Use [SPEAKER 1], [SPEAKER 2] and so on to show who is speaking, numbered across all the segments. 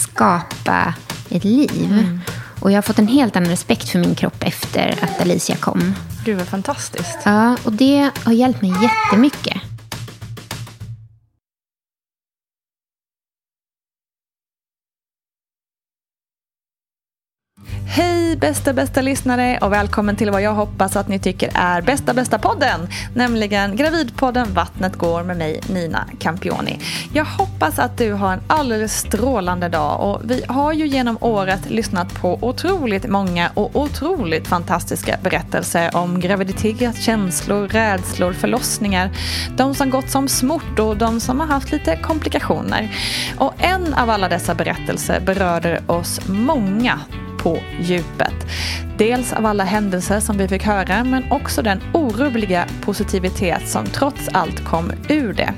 [SPEAKER 1] skapa ett liv. Och jag har fått en helt annan respekt för min kropp efter att Alicia kom.
[SPEAKER 2] Gud vad fantastiskt.
[SPEAKER 1] Ja, och det har hjälpt mig jättemycket.
[SPEAKER 2] Hej bästa bästa lyssnare och välkommen till vad jag hoppas att ni tycker är bästa bästa podden. Nämligen Gravidpodden Vattnet går med mig Nina Campioni. Jag hoppas att du har en alldeles strålande dag och vi har ju genom året lyssnat på otroligt många och otroligt fantastiska berättelser om graviditet, känslor, rädslor, förlossningar. De som gått som smort och de som har haft lite komplikationer. Och en av alla dessa berättelser berörde oss många på djupet. Dels av alla händelser som vi fick höra men också den orubbliga positivitet som trots allt kom ur det.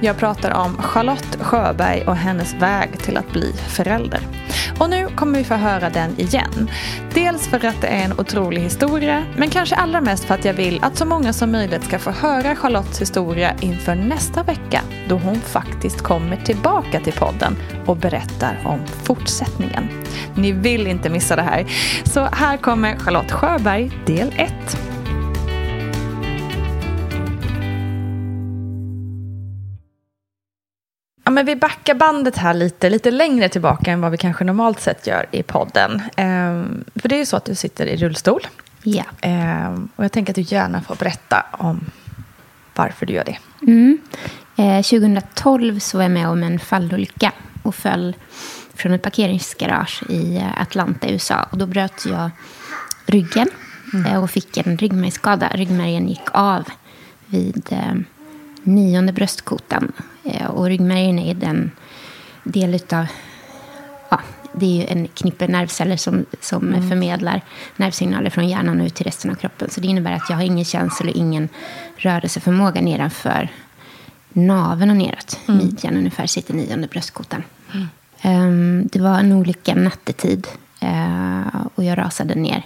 [SPEAKER 2] Jag pratar om Charlotte Sjöberg och hennes väg till att bli förälder. Och nu kommer vi få höra den igen. Dels för att det är en otrolig historia men kanske allra mest för att jag vill att så många som möjligt ska få höra Charlottes historia inför nästa vecka då hon faktiskt kommer tillbaka till podden och berättar om fortsättningen. Ni vill inte missa det här. Så här kommer Charlotte Sjöberg del 1. Ja, men vi backar bandet här lite, lite längre tillbaka än vad vi kanske normalt sett gör i podden. Ehm, för det är ju så att du sitter i rullstol.
[SPEAKER 1] Ja.
[SPEAKER 2] Ehm, och jag tänker att du gärna får berätta om varför du gör det.
[SPEAKER 1] Mm. Eh, 2012 så var jag med om en fallolycka och föll från ett parkeringsgarage i eh, Atlanta, USA. Och då bröt jag ryggen eh, och fick en ryggmärgsskada. Ryggmärgen gick av vid eh, nionde bröstkotan. Eh, och ryggmärgen är den del utav... Ja, det är ju en knippe nervceller som, som
[SPEAKER 2] Mm.
[SPEAKER 1] förmedlar nervsignaler från hjärnan ut till resten av kroppen. Så det innebär att jag har ingen känsel och ingen rörelseförmåga nedanför naveln och neråt.
[SPEAKER 2] Mm.
[SPEAKER 1] Midjan ungefär sitter nionde bröstkotan. Ehm, det var en olycka nattetid. eh, och jag rasade ner.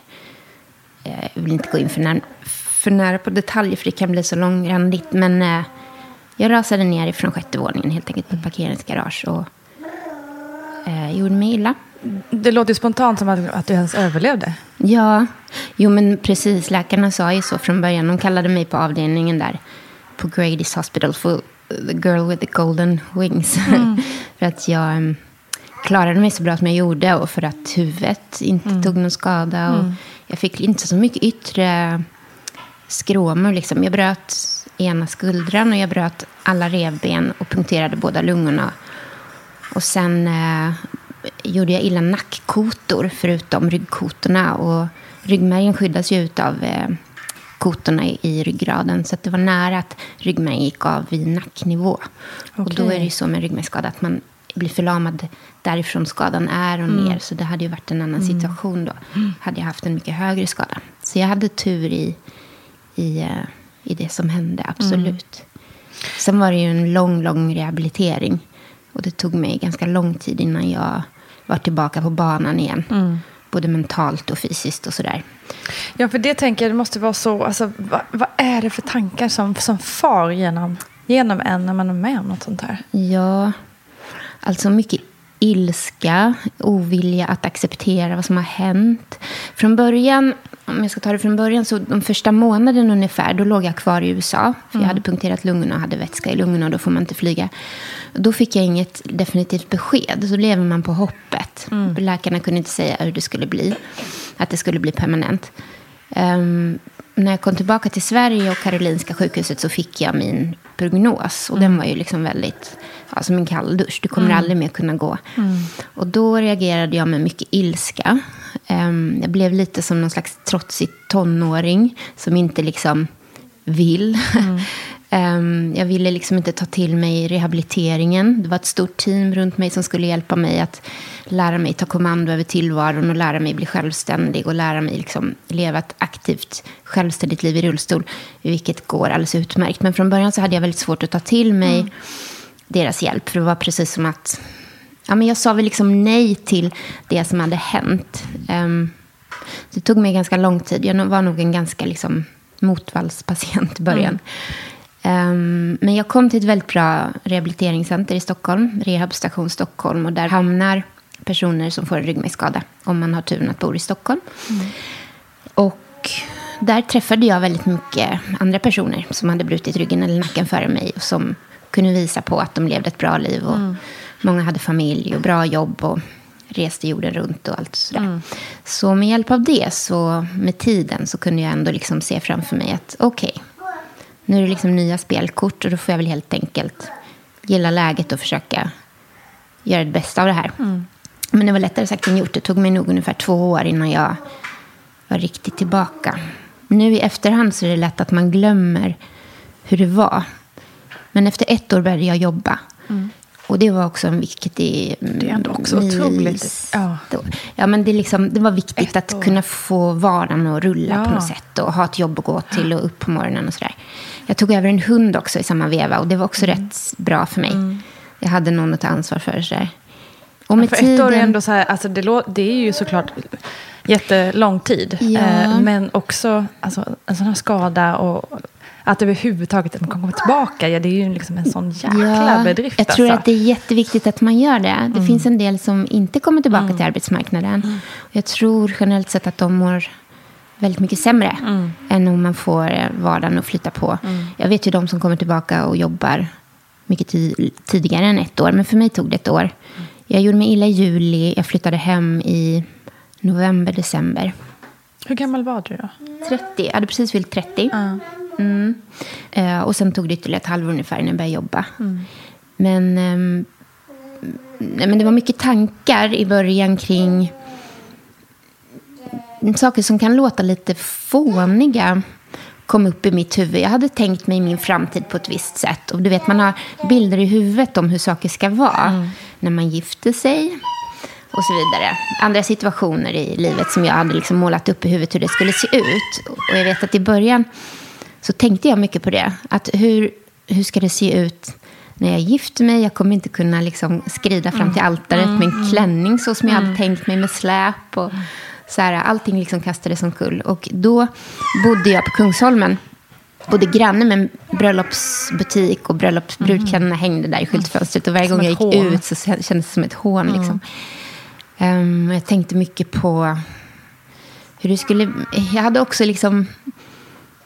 [SPEAKER 1] Eh, jag vill inte gå in för, när, för nära på detaljer för det kan bli så långrandigt. Men eh, jag rasade ner ifrån sjätte våningen helt enkelt på ett parkeringsgarage. Och gjorde mig illa.
[SPEAKER 2] Det låter spontant som att, att du ens överlevde.
[SPEAKER 1] Ja, jo men precis. Läkarna sa ju så från början. De kallade mig på avdelningen där på Grady's Hospital för the girl with the golden wings. för att jag em, klarade mig så bra som jag gjorde och för att huvudet inte tog någon skada. Och Jag fick inte så mycket yttre skråmor. Liksom. Jag bröt ena skuldran och jag bröt alla revben och punkterade båda lungorna. Och sen eh, gjorde jag illa nackkotor förutom ryggkotorna. Och ryggmärgen skyddas ju av eh, kotorna i, i ryggraden. Så det var nära att ryggmärgen gick av vid nacknivå. Och då är det ju så med ryggmärgsskada att man blir förlamad därifrån skadan är och ner. Så det hade ju varit en annan situation då. Hade jag haft en mycket högre skada. Så jag hade tur i, i, eh, i det som hände, absolut. Sen var det ju en lång, lång rehabilitering. Och det tog mig ganska lång tid innan jag var tillbaka på banan igen. Både mentalt och fysiskt och sådär.
[SPEAKER 2] Ja, för det tänker jag, det måste vara så, alltså, vad, vad är det för tankar som, som far genom, genom en när man är med om något sånt här?
[SPEAKER 1] Ja, alltså mycket ilska, ovilja att acceptera vad som har hänt. Från början, om jag ska ta det från början, så de första månaden ungefär, då låg jag kvar i USA. För jag hade punkterat lungorna och hade vätska i lungorna och då får man inte flyga. Då fick jag inget definitivt besked, så lever man på hoppet. Läkarna kunde inte säga hur det skulle bli, att det skulle bli permanent. Ehm, när jag kom tillbaka till Sverige och Karolinska sjukhuset så fick jag min prognos. Och den var ju liksom väldigt, ja, som en kalldusch. Du kommer aldrig mer kunna gå. Och då reagerade jag med mycket ilska. Ehm, jag blev lite som någon slags trotsig tonåring som inte liksom vill. Ehm, jag ville liksom inte ta till mig rehabiliteringen. Det var ett stort team runt mig som skulle hjälpa mig att lära mig ta kommando över tillvaron och lära mig bli självständig och lära mig liksom leva ett aktivt, självständigt liv i rullstol, vilket går alldeles utmärkt. Men från början så hade jag väldigt svårt att ta till mig deras hjälp, för det var precis som att ja, men jag sa väl liksom nej till det som hade hänt. Ehm, det tog mig ganska lång tid. Jag var nog en ganska liksom, motvallspatient i början. Ehm, men jag kom till ett väldigt bra rehabiliteringscenter i Stockholm, Rehabstation Stockholm. Och där hamnar personer som får en ryggmärgsskada om man har turen att bo i Stockholm. Och där träffade jag väldigt mycket andra personer som hade brutit ryggen eller nacken före mig och som kunde visa på att de levde ett bra liv. Och Många hade familj och bra jobb och reste jorden runt och allt sådär. Så med hjälp av det, så med tiden, så kunde jag ändå liksom se framför mig att okej, nu är det liksom nya spelkort och då får jag väl helt enkelt gilla läget och försöka göra det bästa av det här. Men det var lättare sagt än gjort. Det tog mig nog ungefär två år innan jag var riktigt tillbaka. Nu i efterhand så är det lätt att man glömmer hur det var. Men efter ett år började jag jobba. Och det var också en viktig...
[SPEAKER 2] Det är ändå också otroligt. Ja.
[SPEAKER 1] Ja. men det, liksom, det var viktigt att kunna få vardagen att rulla
[SPEAKER 2] Ja.
[SPEAKER 1] på något sätt. Och ha ett jobb att gå till och upp på morgonen och sådär. Jag tog över en hund också i samma veva. Och det var också
[SPEAKER 2] Mm.
[SPEAKER 1] rätt bra för mig. Jag hade någon att ta ansvar för. Sådär. Och med
[SPEAKER 2] För
[SPEAKER 1] tiden...
[SPEAKER 2] ett år är ändå så här, alltså det, det är ju såklart jättelång tid.
[SPEAKER 1] Ja.
[SPEAKER 2] Eh, men också alltså, en sån här skada och att överhuvudtaget att man komma tillbaka. Ja, det är ju liksom en sån jäkla bedrift.
[SPEAKER 1] Jag tror
[SPEAKER 2] alltså.
[SPEAKER 1] att det är jätteviktigt att man gör det. Det finns en del som inte kommer tillbaka till arbetsmarknaden. Och jag tror generellt sett att de mår väldigt mycket sämre än om man får eh, vardagen att flytta på. Jag vet ju de som kommer tillbaka och jobbar mycket ti- tidigare än ett år. Men för mig tog det ett år. Jag gjorde mig illa i juli. Jag flyttade hem i november, december.
[SPEAKER 2] Hur gammal var du då?
[SPEAKER 1] 30. Jag hade precis fyllt 30. Mm. Eh, och sen tog det ytterligare ett halvår ungefär innan jag började jobba. Men, ehm, men det var mycket tankar i början kring saker som kan låta lite fåniga kom upp i mitt huvud. Jag hade tänkt mig min framtid på ett visst sätt. Och du vet, man har bilder i huvudet om hur saker ska vara. när man gifte sig och så vidare. Andra situationer i livet som jag hade liksom målat upp i huvudet hur det skulle se ut. Och jag vet att i början så tänkte jag mycket på det. Att hur, hur ska det se ut när jag gifter mig? Jag kommer inte kunna liksom skrida fram till altaret med en klänning så som jag hade tänkt mig med släp. Och så här, allting liksom kastades omkull. Och då bodde jag på Kungsholmen bodde granne med en bröllopsbutik och bröllopsbrudkläderna hängde där i skyltfönstret. Och varje
[SPEAKER 2] Som
[SPEAKER 1] gång jag gick
[SPEAKER 2] hån.
[SPEAKER 1] ut så kändes det som ett hån. Liksom. Ehm, jag tänkte mycket på hur det skulle... Jag hade också liksom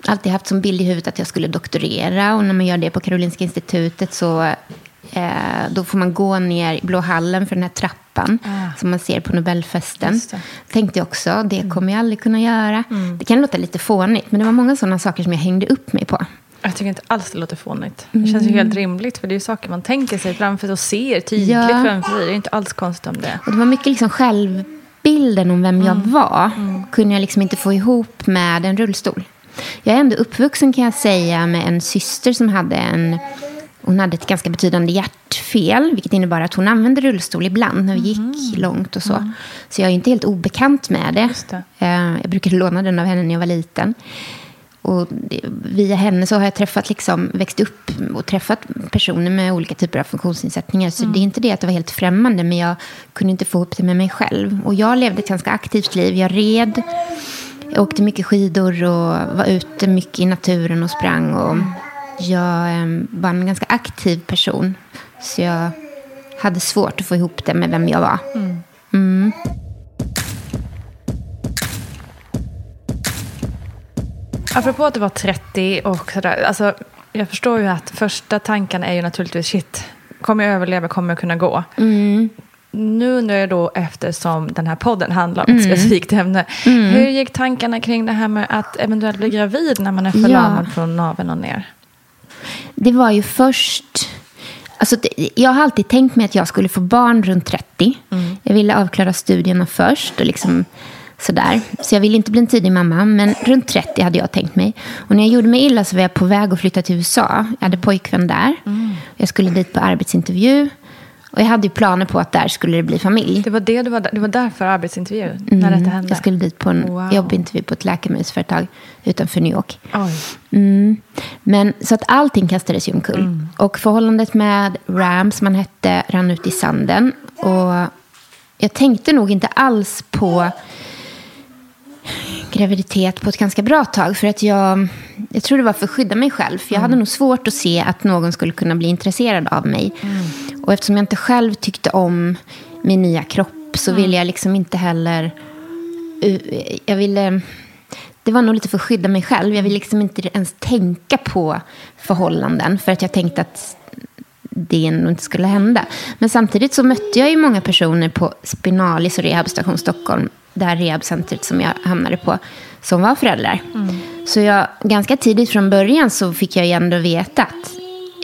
[SPEAKER 1] alltid haft som bild i huvudet att jag skulle doktorera. Och när man gör det på Karolinska institutet så eh, då får man gå ner i Blå hallen för den här trappan som man ser på Nobelfesten. Tänkte jag också, det kommer jag aldrig kunna göra. Det kan låta lite fånigt, men det var många sådana saker som jag hängde upp mig på.
[SPEAKER 2] Jag tycker inte alls det låter fånigt. Det känns ju helt rimligt. För det är ju saker man tänker sig framför sig och ser tydligt
[SPEAKER 1] Ja.
[SPEAKER 2] framför sig. Det är inte alls konstigt om det.
[SPEAKER 1] Och det var mycket liksom självbilden om vem jag var. Kunde jag liksom inte få ihop med en rullstol. Jag är ändå uppvuxen kan jag säga med en syster som hade en... Hon hade ett ganska betydande hjärtfel, vilket innebar att hon använde rullstol ibland när vi gick långt och så. Så jag är inte helt obekant med det.
[SPEAKER 2] Det.
[SPEAKER 1] Eh, Jag brukade låna den av henne när jag var liten. Och via henne så har jag träffat, liksom, växt upp och träffat personer med olika typer av funktionsnedsättningar. Så det är inte det att det var helt främmande, men jag kunde inte få ihop det med mig själv. Och jag levde ett ganska aktivt liv. Jag red, jag åkte mycket skidor och var ute mycket i naturen och sprang. Och jag eh, var en ganska aktiv person. Så jag hade svårt att få ihop det med vem jag var.
[SPEAKER 2] Apropå att du var 30 och sådär. Alltså, jag förstår ju att första tanken är ju naturligtvis shit. Kommer jag överleva? Kommer jag kunna gå? Nu undrar jag då, eftersom den här podden handlar om ett specifikt ämne. Hur gick tankarna kring det här med att eventuellt bli gravid när man är förlamad
[SPEAKER 1] Ja.
[SPEAKER 2] från naveln och ner?
[SPEAKER 1] Det var ju först... Alltså, jag har alltid tänkt mig att jag skulle få barn runt 30. Jag ville avklara studierna först. Och liksom sådär. Så jag ville inte bli en tidig mamma. Men runt 30 hade jag tänkt mig. Och när jag gjorde mig illa så var jag på väg att flytta till USA. Jag hade pojkvän där. Jag skulle dit på arbetsintervju. Och jag hade ju planer på att där skulle det bli familj.
[SPEAKER 2] Det var, det, du var, där- det var därför arbetsintervju, när detta hände?
[SPEAKER 1] Jag skulle dit på en
[SPEAKER 2] Wow.
[SPEAKER 1] jobbintervju på ett läkemedelsföretag utanför New York. Mm. Men så att allting kastades ju omkull.
[SPEAKER 2] Mm.
[SPEAKER 1] Och förhållandet med Ram, som han hette, rann ut i sanden. Och jag tänkte nog inte alls på graviditet på ett ganska bra tag. För att jag, jag tror det var för att skydda mig själv. För jag
[SPEAKER 2] Mm.
[SPEAKER 1] hade nog svårt att se att någon skulle kunna bli intresserad av mig.
[SPEAKER 2] Mm.
[SPEAKER 1] Och eftersom jag inte själv tyckte om min nya kropp så
[SPEAKER 2] Mm.
[SPEAKER 1] ville jag liksom inte heller... uh, Jag ville... Det var nog lite för att skydda mig själv. Jag ville liksom inte ens tänka på förhållanden. För att jag tänkte att det nog inte skulle hända. Men samtidigt så mötte jag ju många personer på Spinalis och Rehabstation Stockholm, det här rehabcentret som jag hamnade på, som var föräldrar. Så jag, ganska tidigt från början så fick jag ju ändå veta att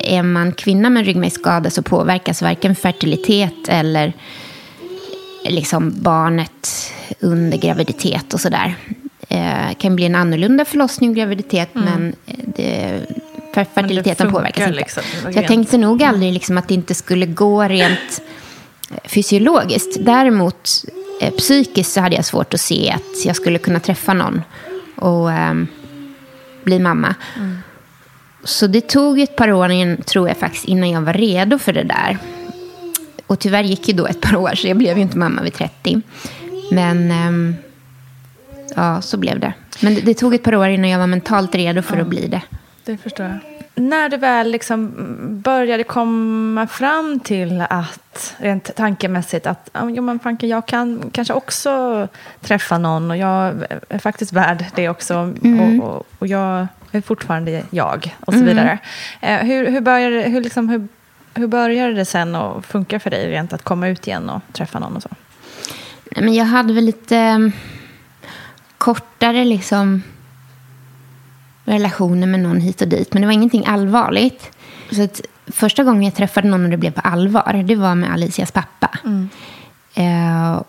[SPEAKER 1] är man kvinna med ryggmärgsskada så påverkas varken fertilitet eller liksom barnet under graviditet och sådär. Eh, kan bli en annorlunda förlossning och graviditet, men eh, det, fer- fertiliteten
[SPEAKER 2] funkar
[SPEAKER 1] påverkas inte.
[SPEAKER 2] liksom,
[SPEAKER 1] så jag tänkte nog aldrig liksom att det inte skulle gå rent eh, fysiologiskt. Däremot eh, psykiskt så hade jag svårt att se att jag skulle kunna träffa någon och ehm, bli mamma. Så det tog ett par år, tror jag faktiskt, innan jag var redo för det där. Och tyvärr gick ju då ett par år, så jag blev ju inte mamma vid 30. Men ehm, ja, så blev det. Men det, det tog ett par år innan jag var mentalt redo för att bli det.
[SPEAKER 2] Det förstår jag. När du väl liksom började komma fram till att, rent tankemässigt, att ja, jo, men fanken, jag kan kanske också träffa någon och jag är faktiskt värd det också. Och, och, och jag är fortfarande jag och så vidare. Eh, hur, hur, började, hur, liksom, hur, hur började det sen att funka för dig rent att komma ut igen och träffa någon och så?
[SPEAKER 1] Men jag hade väl lite kortare liksom relationer med någon hit och dit. Men det var ingenting allvarligt. Så att första gången jag träffade någon och det blev på allvar, det var med Alicias pappa. Eh,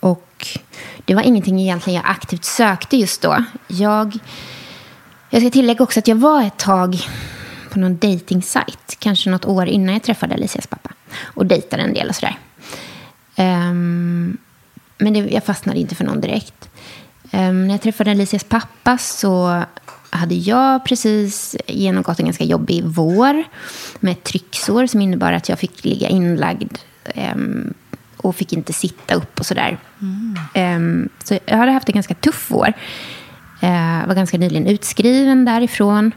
[SPEAKER 1] och det var ingenting egentligen jag aktivt sökte just då. Jag, jag ska tillägga också att jag var ett tag på någon dating kanske något år innan jag träffade Alicias pappa. Och dejtade en del och sådär. Ehm, men det, jag fastnade inte för någon direkt. Ehm, när jag träffade Alicias pappa så hade jag precis genomgått en ganska jobbig vår med ett trycksår som innebar att jag fick ligga inlagd ehm, och fick inte sitta upp och sådär. Ehm, så jag hade haft en ganska tuff vår. Jag var ganska nyligen utskriven därifrån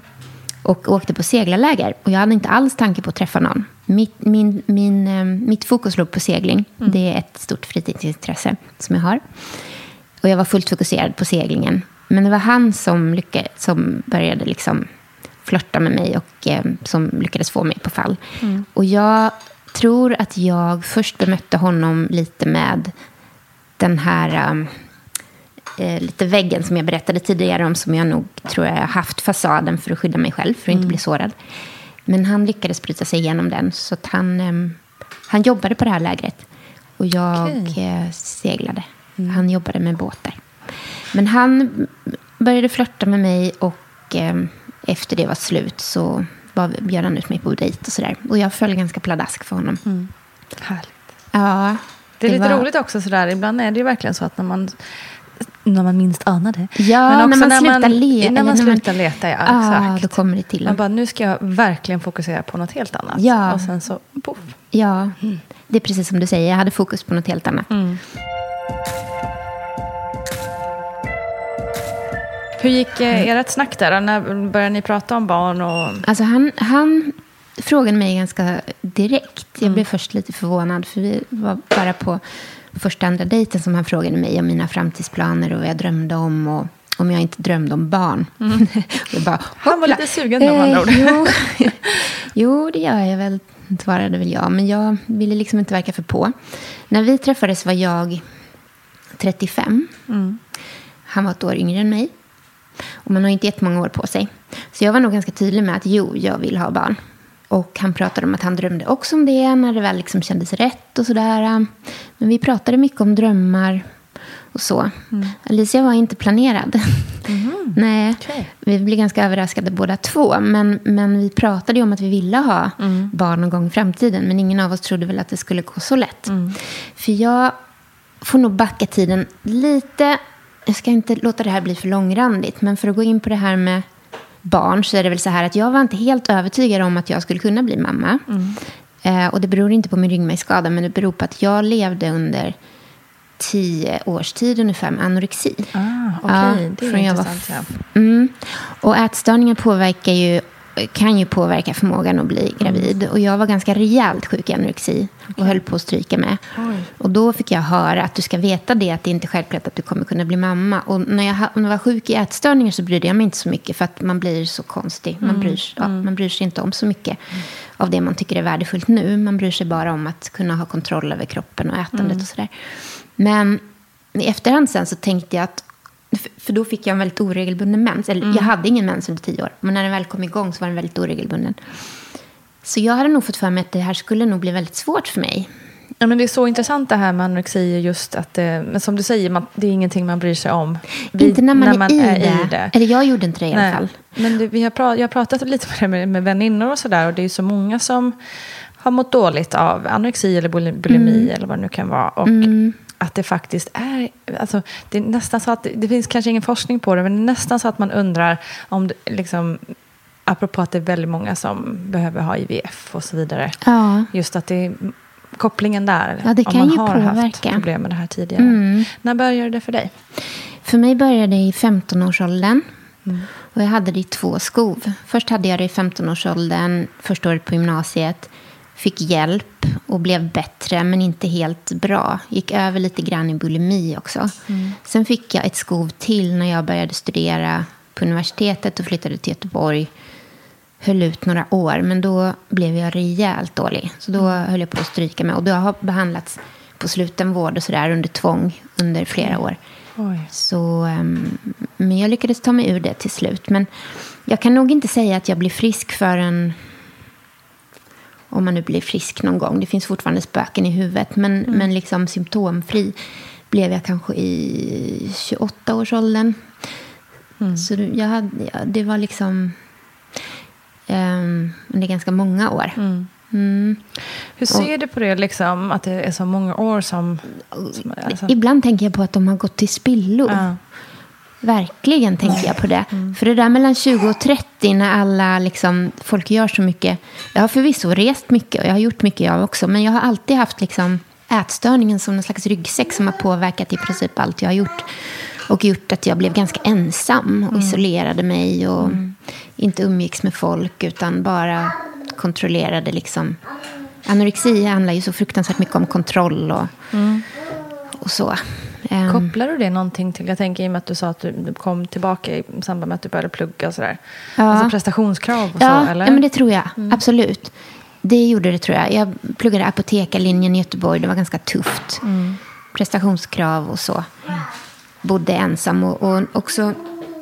[SPEAKER 1] och åkte på seglarläger. Och jag hade inte alls tanke på att träffa någon. Mitt, min, min, mitt fokus låg på segling. Det är ett stort fritidsintresse som jag har. Och jag var fullt fokuserad på seglingen. Men det var han som, lyckades, som började liksom flörta med mig och eh, som lyckades få mig på fall. Och jag tror att jag först bemötte honom lite med den här um, eh, lite väggen som jag berättade tidigare om som jag nog tror jag har haft fasaden för att skydda mig själv, för att inte bli sårad. Men han lyckades bryta sig igenom den, så att han, em, han jobbade på det här lägret. Och jag eh, seglade. Han jobbade med båtar. Men han började flörta med mig och em, efter det var slut så var, bjöd han ut mig på dejt och sådär. Och jag föll ganska pladask för honom.
[SPEAKER 2] Härligt.
[SPEAKER 1] Ja,
[SPEAKER 2] Det är lite
[SPEAKER 1] var-
[SPEAKER 2] roligt också sådär. Ibland är det ju verkligen så att när man, när man minst anar det.
[SPEAKER 1] Ja,
[SPEAKER 2] Men också
[SPEAKER 1] när man slutar leta.
[SPEAKER 2] När man slutar leta, ja.
[SPEAKER 1] Ja,
[SPEAKER 2] exakt.
[SPEAKER 1] då kommer det till
[SPEAKER 2] Man bara, nu ska jag verkligen fokusera på något helt annat.
[SPEAKER 1] Ja.
[SPEAKER 2] Och sen så, poff.
[SPEAKER 1] Ja, det är precis som du säger. Jag hade fokus på något helt annat.
[SPEAKER 2] Hur gick eh, ert snack där? När började ni prata om barn? Och...
[SPEAKER 1] Alltså han, han frågade mig ganska direkt. Jag blev först lite förvånad. För vi var bara på första andra dejten som han frågade mig om mina framtidsplaner och vad jag drömde om. Och om jag inte drömde om barn. Och jag bara,
[SPEAKER 2] Han var lite sugen med andra ord.
[SPEAKER 1] jo, jo, det gör jag väl, svarade väl jag. Men jag ville liksom inte verka för på. När vi träffades var jag 35. Han var ett år yngre än mig. Och man har inte jättemånga år på sig. Så jag var nog ganska tydlig med att jo, jag vill ha barn. Och han pratade om att han drömde också om det när det väl liksom kändes rätt och sådär. Men vi pratade mycket om drömmar och så. Alicia var inte planerad. Nej,
[SPEAKER 2] Okej.
[SPEAKER 1] vi blev ganska överraskade båda två. Men, men vi pratade ju om att vi ville ha barn någon gång i framtiden. Men ingen av oss trodde väl att det skulle gå så lätt. För jag får nog backa tiden lite. Jag ska inte låta det här bli för långrandigt. Men för att gå in på det här med barn så är det väl så här att jag var inte helt övertygad om att jag skulle kunna bli mamma. Eh, och det beror inte på min ryggmärgsskada, men det beror på att jag levde under tio års tid ungefär med anorexi.
[SPEAKER 2] Ah, okej.
[SPEAKER 1] Ja,
[SPEAKER 2] det är
[SPEAKER 1] från jag var
[SPEAKER 2] intressant. Ja.
[SPEAKER 1] Mm. Och ätstörningar påverkar ju, kan ju påverka förmågan att bli gravid. Och jag var ganska rejält sjuk i anorexi och höll på att stryka med. Och då fick jag höra att du ska veta det, att det inte är självklart att du kommer kunna bli mamma. Och när jag, när jag var sjuk i ätstörningar så brydde jag mig inte så mycket för att man blir så konstig. Man, bryr, ja, man bryr sig inte om så mycket av det man tycker är värdefullt nu. Man bryr sig bara om att kunna ha kontroll över kroppen och ätandet och sådär. Men i efterhand sen så tänkte jag att för- då fick jag en väldigt oregelbunden mens. Eller jag hade ingen mens under tio år. Men när den väl kom igång så var den väldigt oregelbunden. Så jag hade nog fått för mig att det här skulle nog bli väldigt svårt för mig.
[SPEAKER 2] Ja, men det är så intressant det här med anorexi. Just att det, men som du säger, man, det är ingenting man bryr sig om. vid-
[SPEAKER 1] inte när man, är, i, det. Eller jag gjorde inte det i alla
[SPEAKER 2] Nej.
[SPEAKER 1] fall.
[SPEAKER 2] Men det, vi har pra, jag har pratat lite med, det med, med väninnor och sådär. Och det är så många som har mått dåligt av anorexi eller buli- bulimi
[SPEAKER 1] Mm.
[SPEAKER 2] eller vad det nu kan vara. Och att det faktiskt är... Alltså, det är nästan så att det, finns kanske ingen forskning på det, men det är nästan så att man undrar om det liksom... Apropå att det är väldigt många som behöver ha IVF och så vidare.
[SPEAKER 1] Ja.
[SPEAKER 2] Just att det kopplingen där.
[SPEAKER 1] Ja, det
[SPEAKER 2] om
[SPEAKER 1] kan
[SPEAKER 2] man
[SPEAKER 1] ju
[SPEAKER 2] har haft
[SPEAKER 1] påverka.
[SPEAKER 2] problem med det här tidigare.
[SPEAKER 1] Mm.
[SPEAKER 2] När började det för dig?
[SPEAKER 1] För mig började det i 15-årsåldern.
[SPEAKER 2] Mm.
[SPEAKER 1] Och jag hade det i två skov. Först hade jag det i 15-årsåldern, första året på gymnasiet. Fick hjälp och blev bättre, men inte helt bra. Gick över lite grann i bulimi också.
[SPEAKER 2] Mm.
[SPEAKER 1] Sen fick jag ett skov till när jag började studera på universitetet och flyttade till Göteborg. Höll ut några år, men då blev jag rejält dålig. Så då höll jag på att stryka mig. Och då har jag behandlats på slutenvård och sådär under tvång under flera år.
[SPEAKER 2] Oj.
[SPEAKER 1] Så, ehm, men jag lyckades ta mig ur det till slut. Men jag kan nog inte säga att jag blir frisk förrän... Om man nu blir frisk någon gång. Det finns fortfarande spöken i huvudet. Men, men liksom symptomfri blev jag kanske i 28-årsåldern. Så det- jag hade, ja, det var liksom... Um, det är ganska många år. Mm.
[SPEAKER 2] Hur ser du på det, liksom, att det är så många år som... som alltså.
[SPEAKER 1] Ibland tänker jag på att de har gått till spillo.
[SPEAKER 2] Ja.
[SPEAKER 1] Verkligen tänker jag på det. För det där mellan 20 och 30 när alla liksom, folk gör så mycket. Jag har förvisso rest mycket och jag har gjort mycket jag också. Men jag har alltid haft liksom, ätstörningen som någon slags ryggsäck som har påverkat i princip allt jag har gjort. Och gjort att jag blev ganska ensam och isolerade mig och inte umgicks med folk utan bara kontrollerade liksom. Anorexi handlar ju så fruktansvärt mycket om kontroll och, och så.
[SPEAKER 2] Kopplar du det någonting till, jag tänker i och med att du sa att du kom tillbaka i samband med att du började plugga och sådär.
[SPEAKER 1] Ja.
[SPEAKER 2] Alltså prestationskrav och
[SPEAKER 1] ja,
[SPEAKER 2] så, eller?
[SPEAKER 1] Ja, men det tror jag. Absolut. Det gjorde det, tror jag. Jag pluggade apotekarlinjen i Göteborg. Det var ganska tufft. Prestationskrav och så. Bodde ensam. Och, och också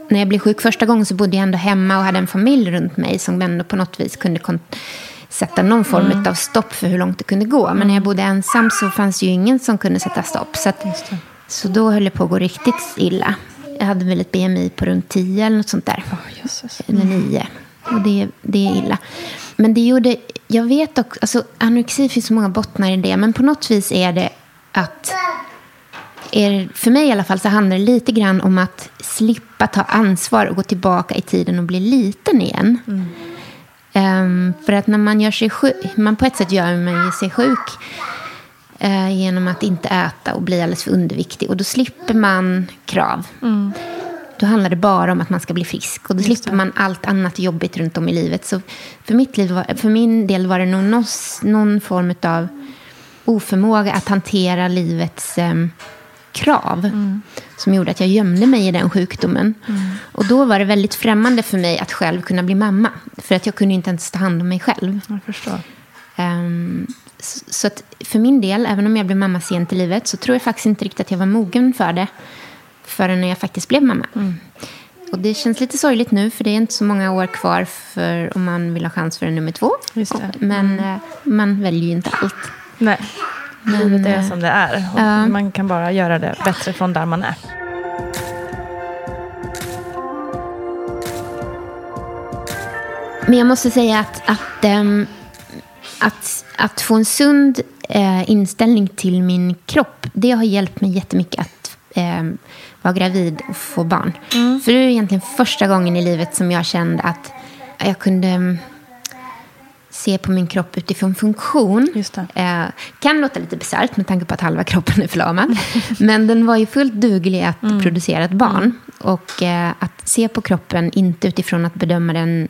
[SPEAKER 1] när jag blev sjuk första gången så bodde jag ändå hemma och hade en familj runt mig som ändå på något vis kunde sätta någon form av stopp för hur långt det kunde gå. Men när jag bodde ensam så fanns ju ingen som kunde sätta stopp. Så, att, så då höll det på att gå riktigt illa. Jag hade väl ett BMI på runt 10 eller något sånt där eller nio. Och det, det är illa. Men det gjorde, jag vet också, alltså anorexi finns så många bottnar i det, men på något vis är det att, är, för mig i alla fall så handlar det lite grann om att slippa ta ansvar och gå tillbaka i tiden och bli liten igen. Ehm, för att när man gör sig sjuk, man på ett sätt gör man sig sjuk eh, genom att inte äta och bli alldeles för underviktig. Och då slipper man krav. Då handlar det bara om att man ska bli frisk. Och då slipper man allt annat jobbigt runt om i livet. Så för, mitt liv var, för min del var det nog någon, någon form av oförmåga att hantera livets em, krav. Som gjorde att jag gömde mig i den sjukdomen. Och då var det väldigt främmande för mig att själv kunna bli mamma. För att jag kunde inte ens ta hand om mig själv. Ehm, så att för min del, även om jag blev mamma sent i livet, så tror jag faktiskt inte riktigt att jag var mogen för det förrän jag faktiskt blev mamma. Och det känns lite sorgligt nu, för det är inte så många år kvar för om man vill ha chans för en nummer två. Men eh, man väljer ju inte allt.
[SPEAKER 2] Nej, livet är som det är. Och
[SPEAKER 1] Ja.
[SPEAKER 2] Man kan bara göra det bättre från där man är.
[SPEAKER 1] Men jag måste säga att, att, ehm, att, att få en sund eh, inställning till min kropp, det har hjälpt mig jättemycket att ehm, vara gravid och få barn. För det är egentligen första gången i livet som jag kände att jag kunde mm, se på min kropp utifrån funktion.
[SPEAKER 2] Just det.
[SPEAKER 1] Eh, kan låta lite bisarrt med tanke på att halva kroppen är förlamad. Men den var ju fullt duglig att producera ett barn. Och eh, att se på kroppen, inte utifrån att bedöma den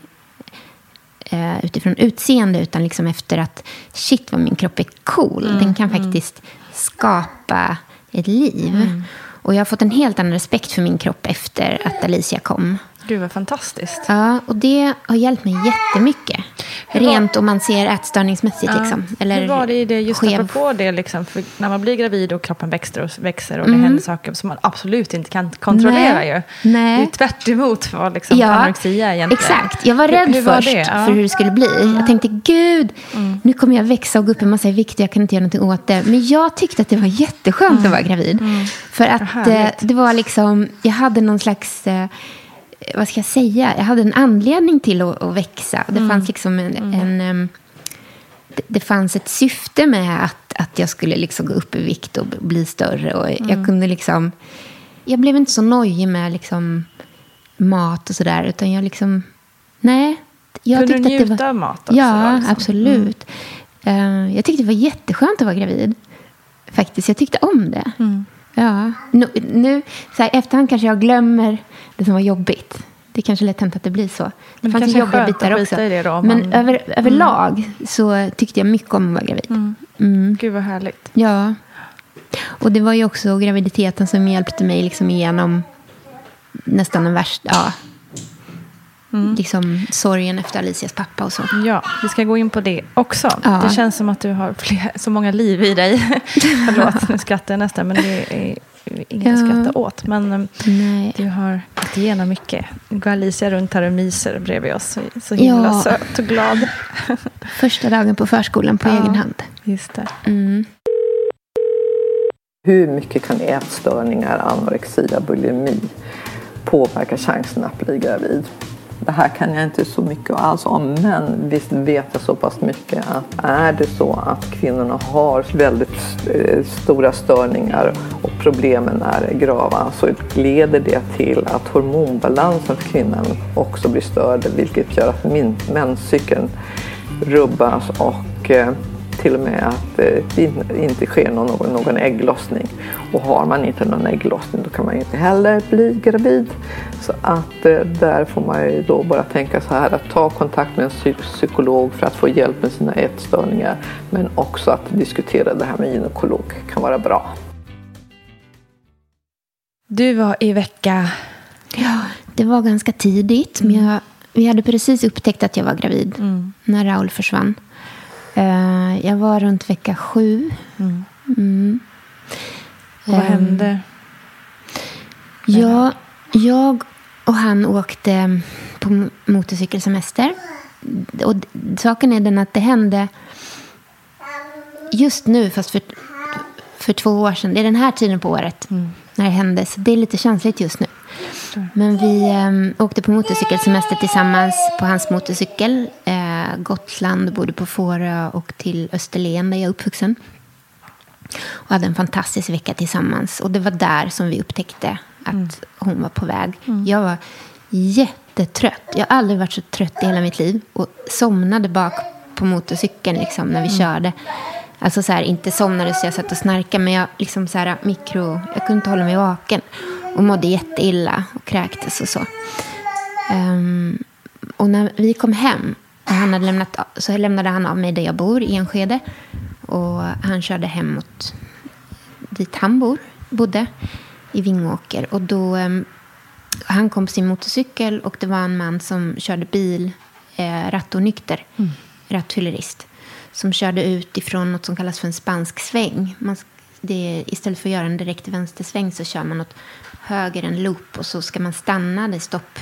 [SPEAKER 1] eh, utifrån utseende, utan liksom efter att shit vad min kropp är cool. Den kan faktiskt skapa ett liv. Och jag har fått en helt annan respekt för min kropp efter att Alicia kom.
[SPEAKER 2] Gud vad fantastiskt.
[SPEAKER 1] Ja, och det har hjälpt mig jättemycket.
[SPEAKER 2] Hur var-
[SPEAKER 1] Rent om man ser ätstörningsmässigt. Liksom. Eller
[SPEAKER 2] Hur var det i det, just
[SPEAKER 1] skev-
[SPEAKER 2] apropå det, liksom, för när man blir gravid och kroppen växer och växer och det
[SPEAKER 1] Mm.
[SPEAKER 2] händer saker som man absolut inte kan kontrollera
[SPEAKER 1] Nej.
[SPEAKER 2] ju.
[SPEAKER 1] Nej.
[SPEAKER 2] Det är tvärt emot vad liksom anorexia är egentligen.
[SPEAKER 1] Exakt. Jag var rädd
[SPEAKER 2] hur var
[SPEAKER 1] först
[SPEAKER 2] det? Ja. Mm.
[SPEAKER 1] för hur det skulle bli. Jag tänkte, gud, nu kommer jag växa och gå upp en massa i vikt. Jag kan inte göra någonting åt det. Men jag tyckte att det var jätteskönt att vara gravid. För att
[SPEAKER 2] Mm. Vad
[SPEAKER 1] eh, det var liksom, jag hade någon slags... Eh, vad ska jag säga? Jag hade en anledning till att, att växa. Det
[SPEAKER 2] Mm.
[SPEAKER 1] fanns liksom en... en em, det, det fanns ett syfte med att, att jag skulle liksom gå upp i vikt och bli större. Och
[SPEAKER 2] Mm.
[SPEAKER 1] Jag kunde liksom... Jag blev inte så nojig med liksom mat och sådär. Utan jag liksom... Nej. Jag
[SPEAKER 2] Kunde du
[SPEAKER 1] tyckte att det
[SPEAKER 2] njuta
[SPEAKER 1] var,
[SPEAKER 2] av mat också
[SPEAKER 1] Ja,
[SPEAKER 2] liksom?
[SPEAKER 1] absolut. Eh, jag tyckte det var jätteskönt att vara gravid. Faktiskt. Jag tyckte om det.
[SPEAKER 2] Mm.
[SPEAKER 1] Ja. Nu, nu så här, efterhand kanske jag glömmer det som var jobbigt. Det är kanske lätt hänt att det blir så. Det
[SPEAKER 2] Men det
[SPEAKER 1] fanns
[SPEAKER 2] kanske
[SPEAKER 1] ju jobbiga bitar också.
[SPEAKER 2] då,
[SPEAKER 1] Men
[SPEAKER 2] man-
[SPEAKER 1] över, överlag så tyckte jag mycket om att vara gravid. Mm.
[SPEAKER 2] Gud vad härligt.
[SPEAKER 1] Ja. Och det var ju också graviditeten som hjälpte mig liksom igenom nästan den värsta, ja,
[SPEAKER 2] Mm.
[SPEAKER 1] liksom sorgen efter Alicias pappa och så.
[SPEAKER 2] Ja, vi ska gå in på det också.
[SPEAKER 1] Ja.
[SPEAKER 2] Det känns som att du har fler, så många liv i dig. Förlåt, nu skrattar jag nästan, men det är inget att
[SPEAKER 1] Ja.
[SPEAKER 2] skratta åt. Men um,
[SPEAKER 1] Nej.
[SPEAKER 2] du har gått igenom mycket. Nu går Alicia runt här och myser bredvid oss. Så, så himla
[SPEAKER 1] Ja.
[SPEAKER 2] söt och glad.
[SPEAKER 1] Första dagen på förskolan på
[SPEAKER 2] Ja.
[SPEAKER 1] egen hand.
[SPEAKER 2] Just det.
[SPEAKER 1] Mm.
[SPEAKER 3] Hur mycket kan ätstörningar, anorexia, bulimi påverka chansen att bli gravid? Det här kan jag inte så mycket alls om men visst vet jag så pass mycket att är det så att kvinnorna har väldigt eh, stora störningar och problemen är grava så leder det till att hormonbalansen för kvinnan också blir störd vilket gör att menscykeln rubbas och eh, till och med att det inte sker någon, någon ägglossning. Och har man inte någon ägglossning då kan man inte heller bli gravid. Så att eh, där får man ju då bara tänka så här att ta kontakt med en psykolog för att få hjälp med sina ätstörningar. Men också att diskutera det här med gynekolog kan vara bra.
[SPEAKER 2] Du var i vecka...
[SPEAKER 1] Ja, det var ganska tidigt. Men jag, vi hade precis upptäckt att jag var gravid mm. när Raul försvann. Uh, jag var runt vecka sju. Mm. Mm.
[SPEAKER 2] Och vad um, hände?
[SPEAKER 1] Ja, jag och han åkte på motorcykelsemester. Och saken är den att det hände just nu, fast för, för två år sedan. Det är den här tiden på året mm. när det hände. Så det är lite känsligt just nu. Men vi um, åkte på motorcykelsemester tillsammans på hans motorcykel. Uh, Gotland, bodde på Fårö och till Österlen där jag är uppvuxen. Och hade en fantastisk vecka tillsammans. Och det var där som vi upptäckte att mm. hon var på väg. Mm. Jag var jättetrött. Jag har aldrig varit så trött i hela mitt liv. Och somnade bak på motorcykeln liksom, när vi mm. körde. Alltså så här, inte somnade så jag satt och snarkade, men jag liksom så här, mikro... Jag kunde inte hålla mig vaken. Och mådde jätteilla och kräktes och så. Um, och när vi kom hem han hade lämnat, så lämnade han av mig där jag bor, i Enskede. Och han körde hem mot dit han bor, bodde, i Vingåker. Och då, um, han kom på sin motorcykel och det var en man som körde bil, eh, rattonykter, mm. rattfyllerist. Som körde ut ifrån något som kallas för en spansk sväng. Man, det, istället för att göra en direkt vänstersväng så kör man åt höger en loop och så ska man stanna, är stopp,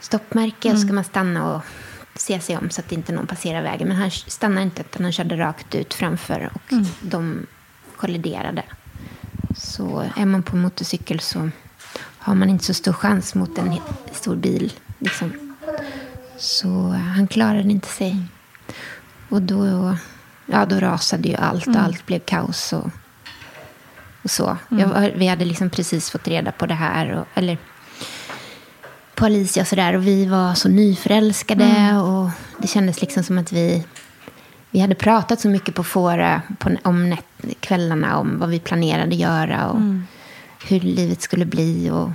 [SPEAKER 1] stoppmärke, mm. ska man stanna och se sig om så att inte någon passerar vägen. Men han stannade inte, utan han körde rakt ut framför och mm. de kolliderade. Så är man på motorcykel så har man inte så stor chans mot en stor bil. Liksom. Så han klarade inte sig. Och då, ja, då rasade ju allt och mm. allt blev kaos. Och, och så. Mm. Jag, vi hade liksom precis fått reda på det här. Och, eller på Alicia och sådär. Och vi var så nyförälskade. Mm. Och det kändes liksom som att vi, vi hade pratat så mycket på Fårö på, om nät, kvällarna. Om vad vi planerade göra och mm. hur livet skulle bli. Och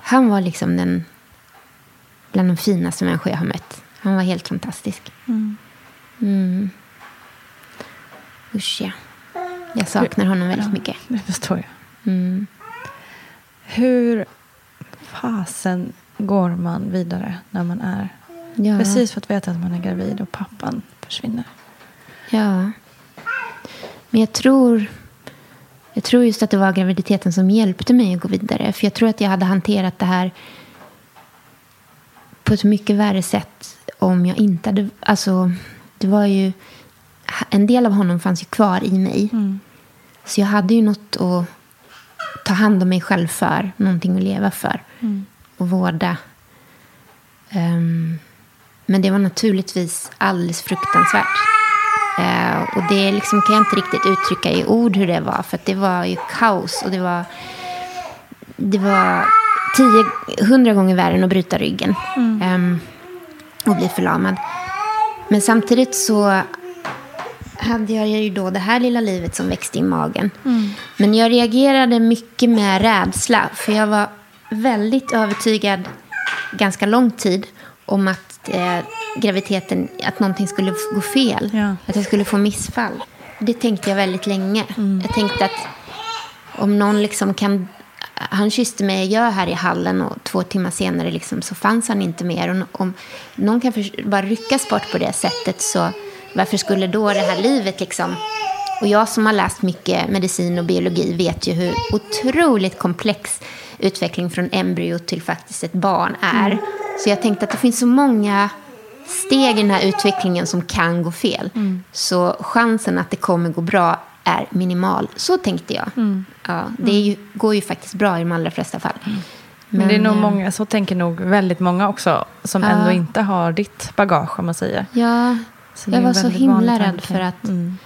[SPEAKER 1] han var liksom den bland de finaste människor jag har mött. Han var helt fantastisk. Mm. Mm. Usch ja. Jag saknar honom väldigt ja, mycket.
[SPEAKER 2] Det förstår jag. Mm. Hur fasen går man vidare när man är ja. precis fått veta att man är gravid och pappan försvinner?
[SPEAKER 1] Ja. Men jag tror, jag tror just att det var graviditeten som hjälpte mig att gå vidare. För jag tror att jag hade hanterat det här på ett mycket värre sätt om jag inte hade... Alltså, det var ju... En del av honom fanns ju kvar i mig. Mm. Så jag hade ju något att ta hand om mig själv för. Någonting att leva för. Mm. Och vårda. Um, men det var naturligtvis alldeles fruktansvärt. Uh, och det liksom kan jag inte riktigt uttrycka i ord hur det var. För det var ju kaos. Och det var, det var tio, hundra gånger värre än att bryta ryggen. Mm. Um, och bli förlamad. Men samtidigt så hade jag ju då det här lilla livet som växte i magen. Mm. Men jag reagerade mycket med rädsla. För jag var väldigt övertygad ganska lång tid om att eh, graviditeten, att någonting skulle gå fel. Ja. Att jag skulle få missfall. Det tänkte jag väldigt länge. Mm. Jag tänkte att om någon liksom kan... Han kysste mig jag här i hallen och två timmar senare liksom så fanns han inte mer. Och om någon kan bara ryckas bort på det sättet så varför skulle då det här livet liksom... Och jag som har läst mycket medicin och biologi vet ju hur otroligt komplex utveckling från embryo till faktiskt ett barn är. Mm. Så jag tänkte att det finns så många steg i den här utvecklingen som kan gå fel. Mm. Så chansen att det kommer gå bra är minimal. Så tänkte jag. Mm. Ja, det ju, går ju faktiskt bra i de allra flesta fall. Mm.
[SPEAKER 2] Men det är nog
[SPEAKER 1] eh,
[SPEAKER 2] många, så tänker nog väldigt många också, som
[SPEAKER 1] Ja.
[SPEAKER 2] ändå inte har ditt bagage, om man säger.
[SPEAKER 1] Ja,
[SPEAKER 2] Så
[SPEAKER 1] jag var så himla rädd för att...
[SPEAKER 2] Mm.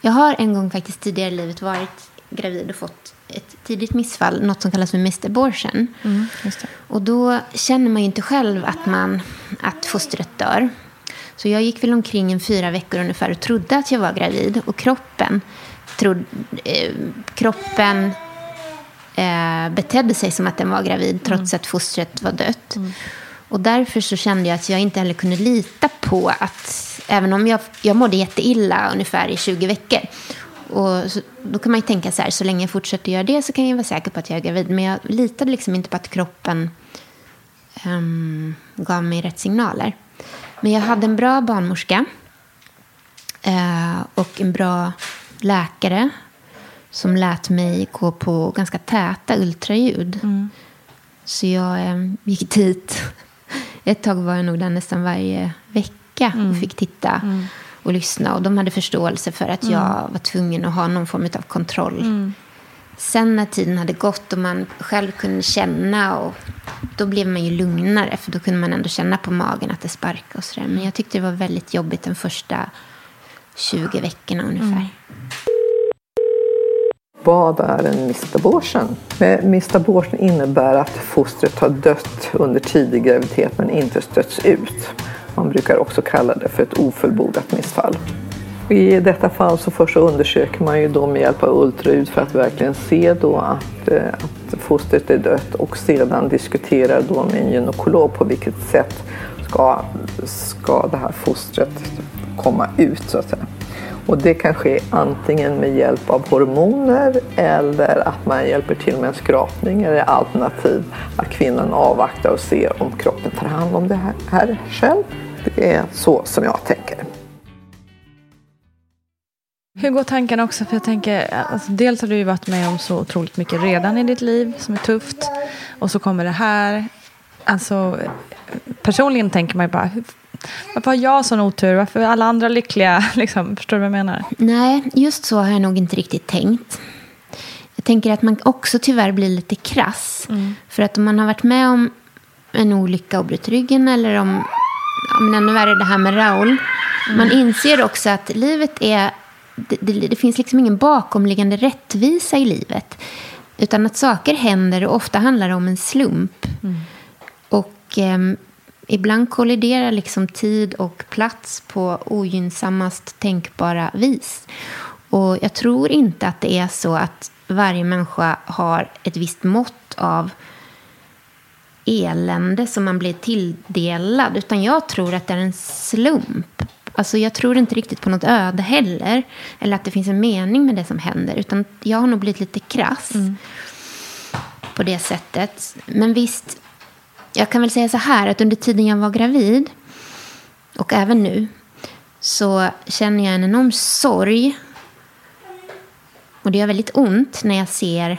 [SPEAKER 1] Jag har en gång faktiskt tidigare i livet varit gravid och fått ett tidigt missfall, något som kallas för missed abortion.
[SPEAKER 2] Mm.
[SPEAKER 1] Och då känner man ju inte själv att, man, att fostret dör. Så jag gick väl omkring en fyra veckor ungefär och trodde att jag var gravid. Och kroppen, trodde, eh, kroppen eh, betedde sig som att den var gravid trots att fostret var dött. Och därför så kände jag att jag inte heller kunde lita på att, även om jag, jag mådde jätteilla ungefär i 20 veckor. Och så, då kan man ju tänka så här, så länge jag fortsätter göra det så kan jag vara säker på att jag är gravid. Men jag litade liksom inte på att kroppen ehm, gav mig rätt signaler. Men jag hade en bra barnmorska eh, och en bra läkare som lät mig gå på ganska täta ultraljud. Så jag eh, gick dit. Ett tag var jag nog där nästan varje vecka och fick titta och lyssna. Och de hade förståelse för att jag var tvungen att ha någon form av kontroll. Sen när tiden hade gått och man själv kunde känna, och då blev man ju lugnare. För då kunde man ändå känna på magen att det sparkade och sådär. Men jag tyckte det var väldigt jobbigt de första 20 veckorna ungefär.
[SPEAKER 3] Vad är en missed abortion? Eh, Missed abortion innebär att fostret har dött under tidig graviditet men inte stötts ut. Man brukar också kalla det för ett ofullbordat missfall. I detta fall så först så undersöker man ju då med hjälp av ultraljud för att verkligen se då att, eh, att fostret är dött och sedan diskuterar då med en gynekolog på vilket sätt ska, ska det här fostret komma ut så att säga. Och det kan ske antingen med hjälp av hormoner eller att man hjälper till med en skrapning eller alternativ att kvinnan avvaktar och ser om kroppen tar hand om det här själv. Det är så som jag tänker.
[SPEAKER 2] Hur går tankarna också? För jag tänker, alltså, dels har du ju varit med om så otroligt mycket redan i ditt liv som är tufft. Och så kommer det här. Alltså, personligen tänker man ju bara, varför har jag sån otur? Varför är alla andra lyckliga? Liksom, förstår du vad jag menar?
[SPEAKER 1] Nej, just så har jag nog inte riktigt tänkt. Jag tänker att man också tyvärr blir lite krass. För att om man har varit med om en olycka och brutit ryggen eller om, ja, men ännu värre det här med Raoul. Man inser också att livet är, det, det, det finns liksom ingen bakomliggande rättvisa i livet. Utan att saker händer och ofta handlar det om en slump. Och ehm, ibland kolliderar liksom tid och plats på ogynnsammast tänkbara vis. Och jag tror inte att det är så att varje människa har ett visst mått av elände som man blir tilldelad. Utan jag tror att det är en slump. Alltså jag tror inte riktigt på något öde heller. Eller att det finns en mening med det som händer. Utan jag har nog blivit lite krass på det sättet. Men visst, jag kan väl säga så här att under tiden jag var gravid och även nu så känner jag en enorm sorg. Och det gör väldigt ont när jag ser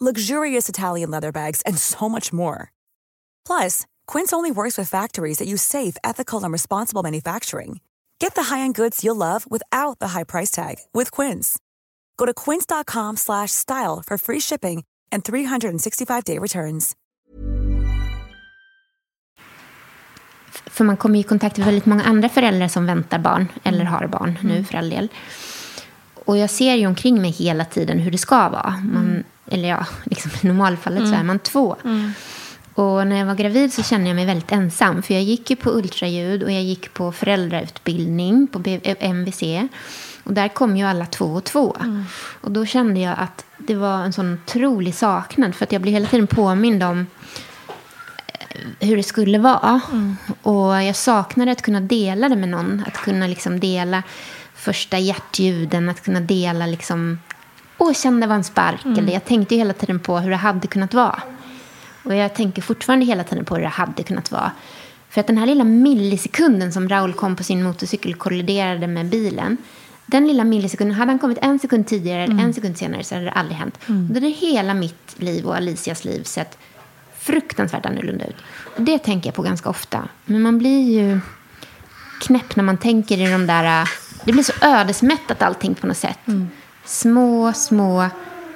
[SPEAKER 4] luxurious Italian leather bags, and so much more. Plus, Quince only works with factories that use safe, ethical, and responsible manufacturing. Get the high-end goods you'll love without the high price tag with Quince. Go to quince.com/style for free shipping and 365-day returns.
[SPEAKER 1] För man kommer i kontakt med väldigt många andra föräldrar som väntar barn eller har barn nu
[SPEAKER 2] Mm.
[SPEAKER 1] för all del. Och jag ser ju omkring mig hela tiden hur det ska vara. Man,
[SPEAKER 2] Mm.
[SPEAKER 1] Eller ja, liksom, i normalfallet så är
[SPEAKER 2] Mm.
[SPEAKER 1] man två.
[SPEAKER 2] Mm.
[SPEAKER 1] Och när jag var gravid så kände jag mig väldigt ensam. För jag gick ju på ultraljud och jag gick på föräldrautbildning på eh, MVC. Och där kom ju alla två och två. Och då kände jag att det var en sån otrolig saknad. För att jag blev hela tiden påmind om eh, hur det skulle vara. Och jag saknade att kunna dela det med någon. Att kunna liksom dela första hjärtljuden. Att kunna dela liksom... Åh, kände det var en spark.
[SPEAKER 2] Mm.
[SPEAKER 1] Eller jag tänkte hela tiden på hur det hade kunnat vara. Och jag tänker fortfarande hela tiden på hur det hade kunnat vara. För att den här lilla millisekunden som Raul kom på sin motorcykel och kolliderade med bilen. Den lilla millisekunden, hade han kommit en sekund tidigare eller
[SPEAKER 2] Mm.
[SPEAKER 1] en sekund senare så hade det aldrig hänt.
[SPEAKER 2] Mm.
[SPEAKER 1] Och hade hela mitt liv och Alicias liv sett fruktansvärt annorlunda ut. Och det tänker jag på ganska ofta. Men man blir ju knäpp när man tänker i de där... Det blir så ödesmättat allting på något sätt. Små, små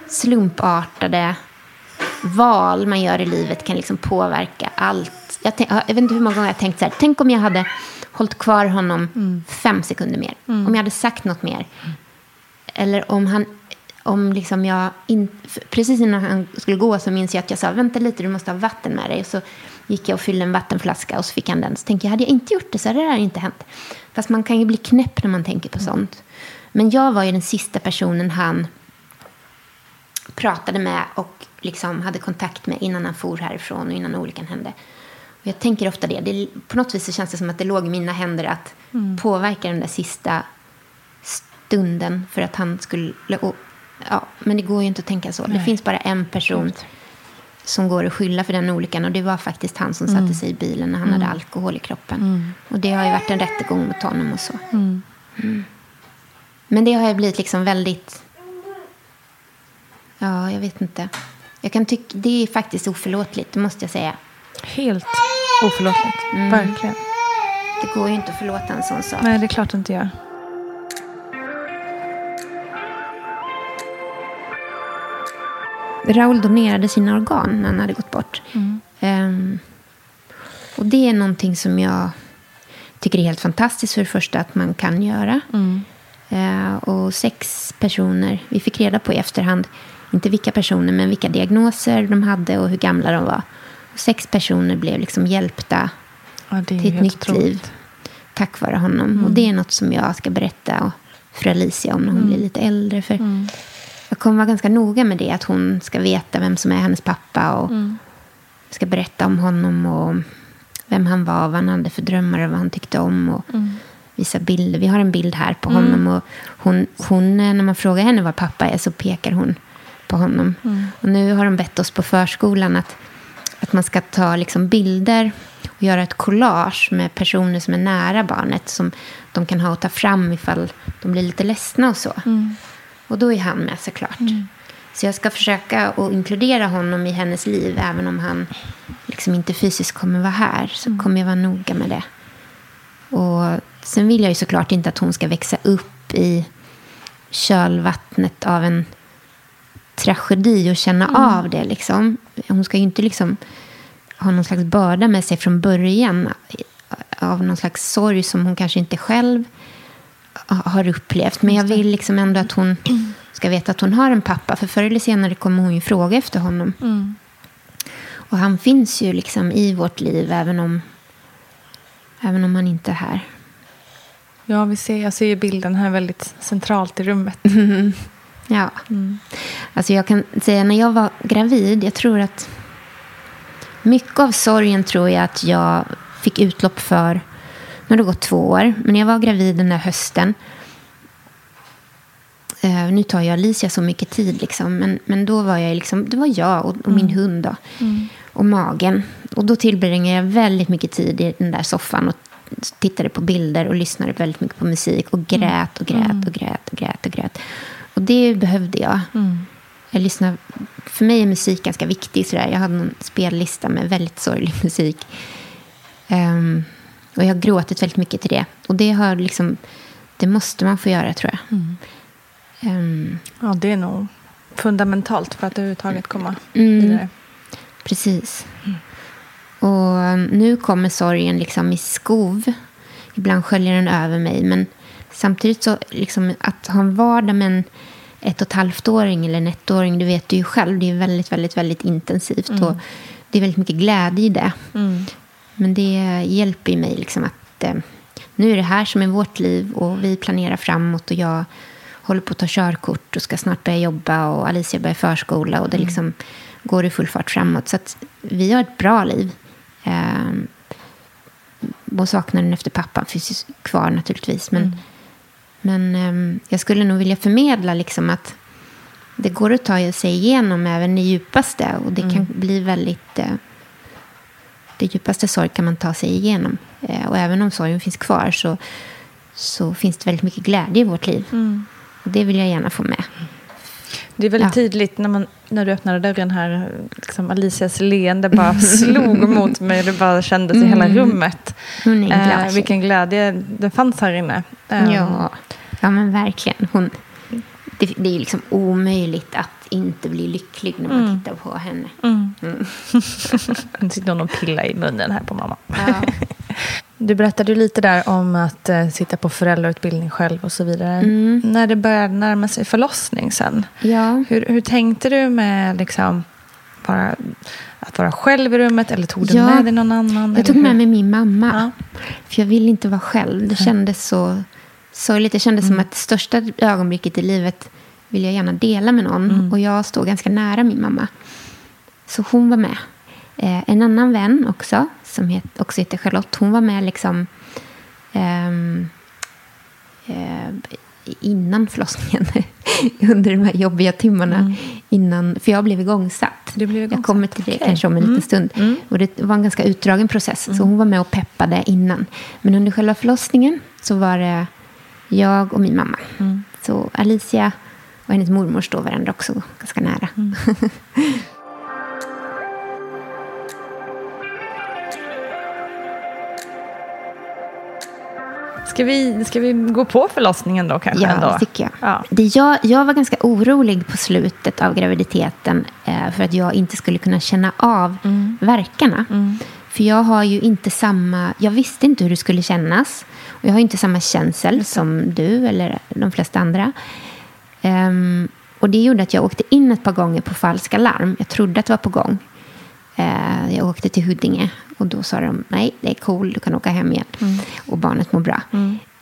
[SPEAKER 1] slumpartade val man gör i livet kan liksom påverka allt. Jag, jag vet inte hur många gånger jag har tänkt så här. Tänk om jag hade hållit kvar honom fem sekunder mer.
[SPEAKER 2] Mm.
[SPEAKER 1] Om jag hade sagt något mer. Eller om han... Om liksom jag in, precis innan han skulle gå så minns jag att jag sa vänta lite, du måste ha vatten med dig. Så gick jag och fyllde en vattenflaska och så fick han den. Så tänkte jag, hade jag inte gjort det så hade det här inte hänt. Fast man kan ju bli knäpp när man tänker på sånt. Men jag var ju den sista personen han pratade med och liksom hade kontakt med innan han for härifrån och innan olyckan hände. Och jag tänker ofta det. det. På något vis så känns det som att det låg i mina händer att
[SPEAKER 2] Mm.
[SPEAKER 1] påverka den där sista stunden för att han skulle... Och, ja, men det går ju inte att tänka så. Det
[SPEAKER 2] Nej.
[SPEAKER 1] finns bara en person som går att skylla för den olyckan och det var faktiskt han som
[SPEAKER 2] Mm.
[SPEAKER 1] satte sig i bilen när han
[SPEAKER 2] Mm.
[SPEAKER 1] hade alkohol i kroppen.
[SPEAKER 2] Mm.
[SPEAKER 1] Och det har ju varit en rättegång mot honom och så.
[SPEAKER 2] Mm.
[SPEAKER 1] Mm. Men det har ju blivit liksom väldigt... Ja, jag vet inte. Jag kan tycka det är faktiskt oförlåtligt, det måste jag säga.
[SPEAKER 2] Helt oförlåtligt. Verkligen.
[SPEAKER 1] Det går ju inte att förlåta en sån sak.
[SPEAKER 2] Nej, det är klart det inte gör.
[SPEAKER 1] Raul donerade sina organ när han hade gått bort.
[SPEAKER 2] Mm.
[SPEAKER 1] Ehm, och det är någonting som jag tycker är helt fantastiskt för det första att man kan göra.
[SPEAKER 2] Mm.
[SPEAKER 1] Eh, och sex personer, vi fick reda på i efterhand, inte vilka personer men vilka diagnoser de hade och hur gamla de var. Och sex personer blev liksom hjälpta
[SPEAKER 2] Ja,
[SPEAKER 1] till ett nytt
[SPEAKER 2] otroligt.
[SPEAKER 1] liv tack vare honom.
[SPEAKER 2] Mm.
[SPEAKER 1] Och det är något som jag ska berätta för Alicia om när hon
[SPEAKER 2] Mm.
[SPEAKER 1] blir lite äldre. För
[SPEAKER 2] Mm.
[SPEAKER 1] Jag kommer vara ganska noga med det, att hon ska veta vem som är hennes pappa och
[SPEAKER 2] Mm.
[SPEAKER 1] ska berätta om honom och vem han var, vad han hade för drömmar och vad han tyckte om. Och
[SPEAKER 2] Mm.
[SPEAKER 1] Visa bilder. Vi har en bild här på
[SPEAKER 2] Mm.
[SPEAKER 1] honom. Och hon, hon, eh, när man frågar henne var pappa är så pekar hon på honom.
[SPEAKER 2] Mm.
[SPEAKER 1] Och nu har de bett oss på förskolan att, att man ska ta liksom bilder och göra ett collage med personer som är nära barnet. Som de kan ha och ta fram ifall de blir lite ledsna och så.
[SPEAKER 2] Mm.
[SPEAKER 1] Och då är han med såklart. Så jag ska försöka att inkludera honom i hennes liv. Även om han liksom inte fysiskt kommer vara här. Så
[SPEAKER 2] Mm.
[SPEAKER 1] kommer jag vara noga med det. Och sen vill jag ju såklart inte att hon ska växa upp i kölvattnet av en tragedi och känna
[SPEAKER 2] Mm.
[SPEAKER 1] av det. Liksom. Hon ska ju inte liksom ha någon slags börda med sig från början av någon slags sorg som hon kanske inte själv har upplevt. Men jag vill liksom ändå att hon ska veta att hon har en pappa. För förr eller senare kommer hon ju fråga efter honom.
[SPEAKER 2] Mm.
[SPEAKER 1] Och han finns ju liksom i vårt liv även om, även om han inte är här.
[SPEAKER 2] Ja, vi ser, jag ser ju bilden här väldigt centralt i rummet.
[SPEAKER 1] Ja.
[SPEAKER 2] Mm.
[SPEAKER 1] Alltså jag kan säga när jag var gravid, jag tror att mycket av sorgen tror jag att jag fick utlopp för. Har det gått två år, men jag var gravid den där hösten. Uh, nu tar jag Alicia så mycket tid, liksom, men, men då var jag liksom, det var jag och, och min hund. Då,
[SPEAKER 2] Mm.
[SPEAKER 1] Och magen. Och då tillbringade jag väldigt mycket tid i den där soffan och tittade på bilder och lyssnade väldigt mycket på musik och grät och grät och grät och grät och grät. Och det behövde jag. Jag lyssnar, för mig är musik ganska viktig. Sådär. Jag hade en spellista med väldigt sorglig musik. Ehm, och jag har gråtit väldigt mycket till det. Och det, har liksom, det måste man få göra, tror jag. Ehm,
[SPEAKER 2] Ja, det är nog fundamentalt för att överhuvudtaget komma
[SPEAKER 1] Mm.
[SPEAKER 2] vidare.
[SPEAKER 1] Precis. Och um, nu kommer sorgen liksom i skov. Ibland sköljer den över mig. Men samtidigt så liksom att ha en vardag med en ett och ett halvt-åring eller en ettåring, det vet du ju själv, det är väldigt, väldigt, väldigt intensivt. Och det är väldigt mycket glädje i det. Men det hjälper ju mig liksom att eh, nu är det här som är vårt liv och vi planerar framåt och jag håller på att ta körkort och ska snart börja jobba och Alicia börjar förskola och det liksom går i full fart framåt. Så att vi har ett bra liv. Eh, och saknaden efter pappan finns ju kvar naturligtvis. Men, men eh, jag skulle nog vilja förmedla liksom att det går att ta sig igenom även i djupaste. Och det kan bli väldigt... Eh, det djupaste sorg kan man ta sig igenom. Eh, och även om sorgen finns kvar så, så finns det väldigt mycket glädje i vårt liv. Och det vill jag gärna få med.
[SPEAKER 2] Det är väldigt
[SPEAKER 1] Ja.
[SPEAKER 2] tydligt när, man, när du öppnade dörren här. Liksom Alicias leende bara slog mot mig. Det bara kändes i hela rummet.
[SPEAKER 1] En glad
[SPEAKER 2] Eh, vilken glädje det fanns här inne. Eh,
[SPEAKER 1] Ja, ja men verkligen. Hon, det, det är liksom omöjligt att inte bli lycklig när man tittar på henne.
[SPEAKER 2] Nu sitter hon och pillar i munnen här på mamma.
[SPEAKER 1] Ja.
[SPEAKER 2] Du berättade lite där om att eh, sitta på föräldrautbildning själv och så vidare.
[SPEAKER 1] Mm.
[SPEAKER 2] När det började närma sig förlossning sen.
[SPEAKER 1] Ja.
[SPEAKER 2] Hur, hur tänkte du med liksom, bara, att vara själv i rummet? Eller tog du
[SPEAKER 1] Ja.
[SPEAKER 2] med dig någon annan?
[SPEAKER 1] Jag tog med mig min mamma.
[SPEAKER 2] Ja.
[SPEAKER 1] För jag ville inte vara själv. Det kändes så sorgligt. Det kändes som att största ögonblicket i livet vill jag gärna dela med någon. Och jag står ganska nära min mamma. Så hon var med. Eh, en annan vän också, som het, också heter Charlotte, hon var med liksom eh, innan förlossningen. under de här jobbiga timmarna. Innan, för jag blev igångsatt.
[SPEAKER 2] Du blev
[SPEAKER 1] Jag
[SPEAKER 2] igångsatt,
[SPEAKER 1] kommer till det
[SPEAKER 2] okej.
[SPEAKER 1] kanske om en liten stund. Och det var en ganska utdragen process. Så hon var med och peppade innan. Men under själva förlossningen så var det jag och min mamma. Så Alicia och hennes mormor står varandra också ganska nära.
[SPEAKER 2] Ska, vi, ska vi gå på förlossningen då kanske?
[SPEAKER 1] Ja,
[SPEAKER 2] ändå?
[SPEAKER 1] det tycker jag.
[SPEAKER 2] Ja.
[SPEAKER 1] Det jag. Jag var ganska orolig på slutet av graviditeten eh, för att jag inte skulle kunna känna av
[SPEAKER 2] Mm.
[SPEAKER 1] verkarna. För jag har ju inte samma... Jag visste inte hur det skulle kännas. Och jag har inte samma känsel som du eller de flesta andra. Ehm, och det gjorde att jag åkte in ett par gånger på falska larm. Jag trodde att det var på gång. Eh, jag åkte till Huddinge och då sa de nej, det är cool, du kan åka hem igen. Och barnet mår bra.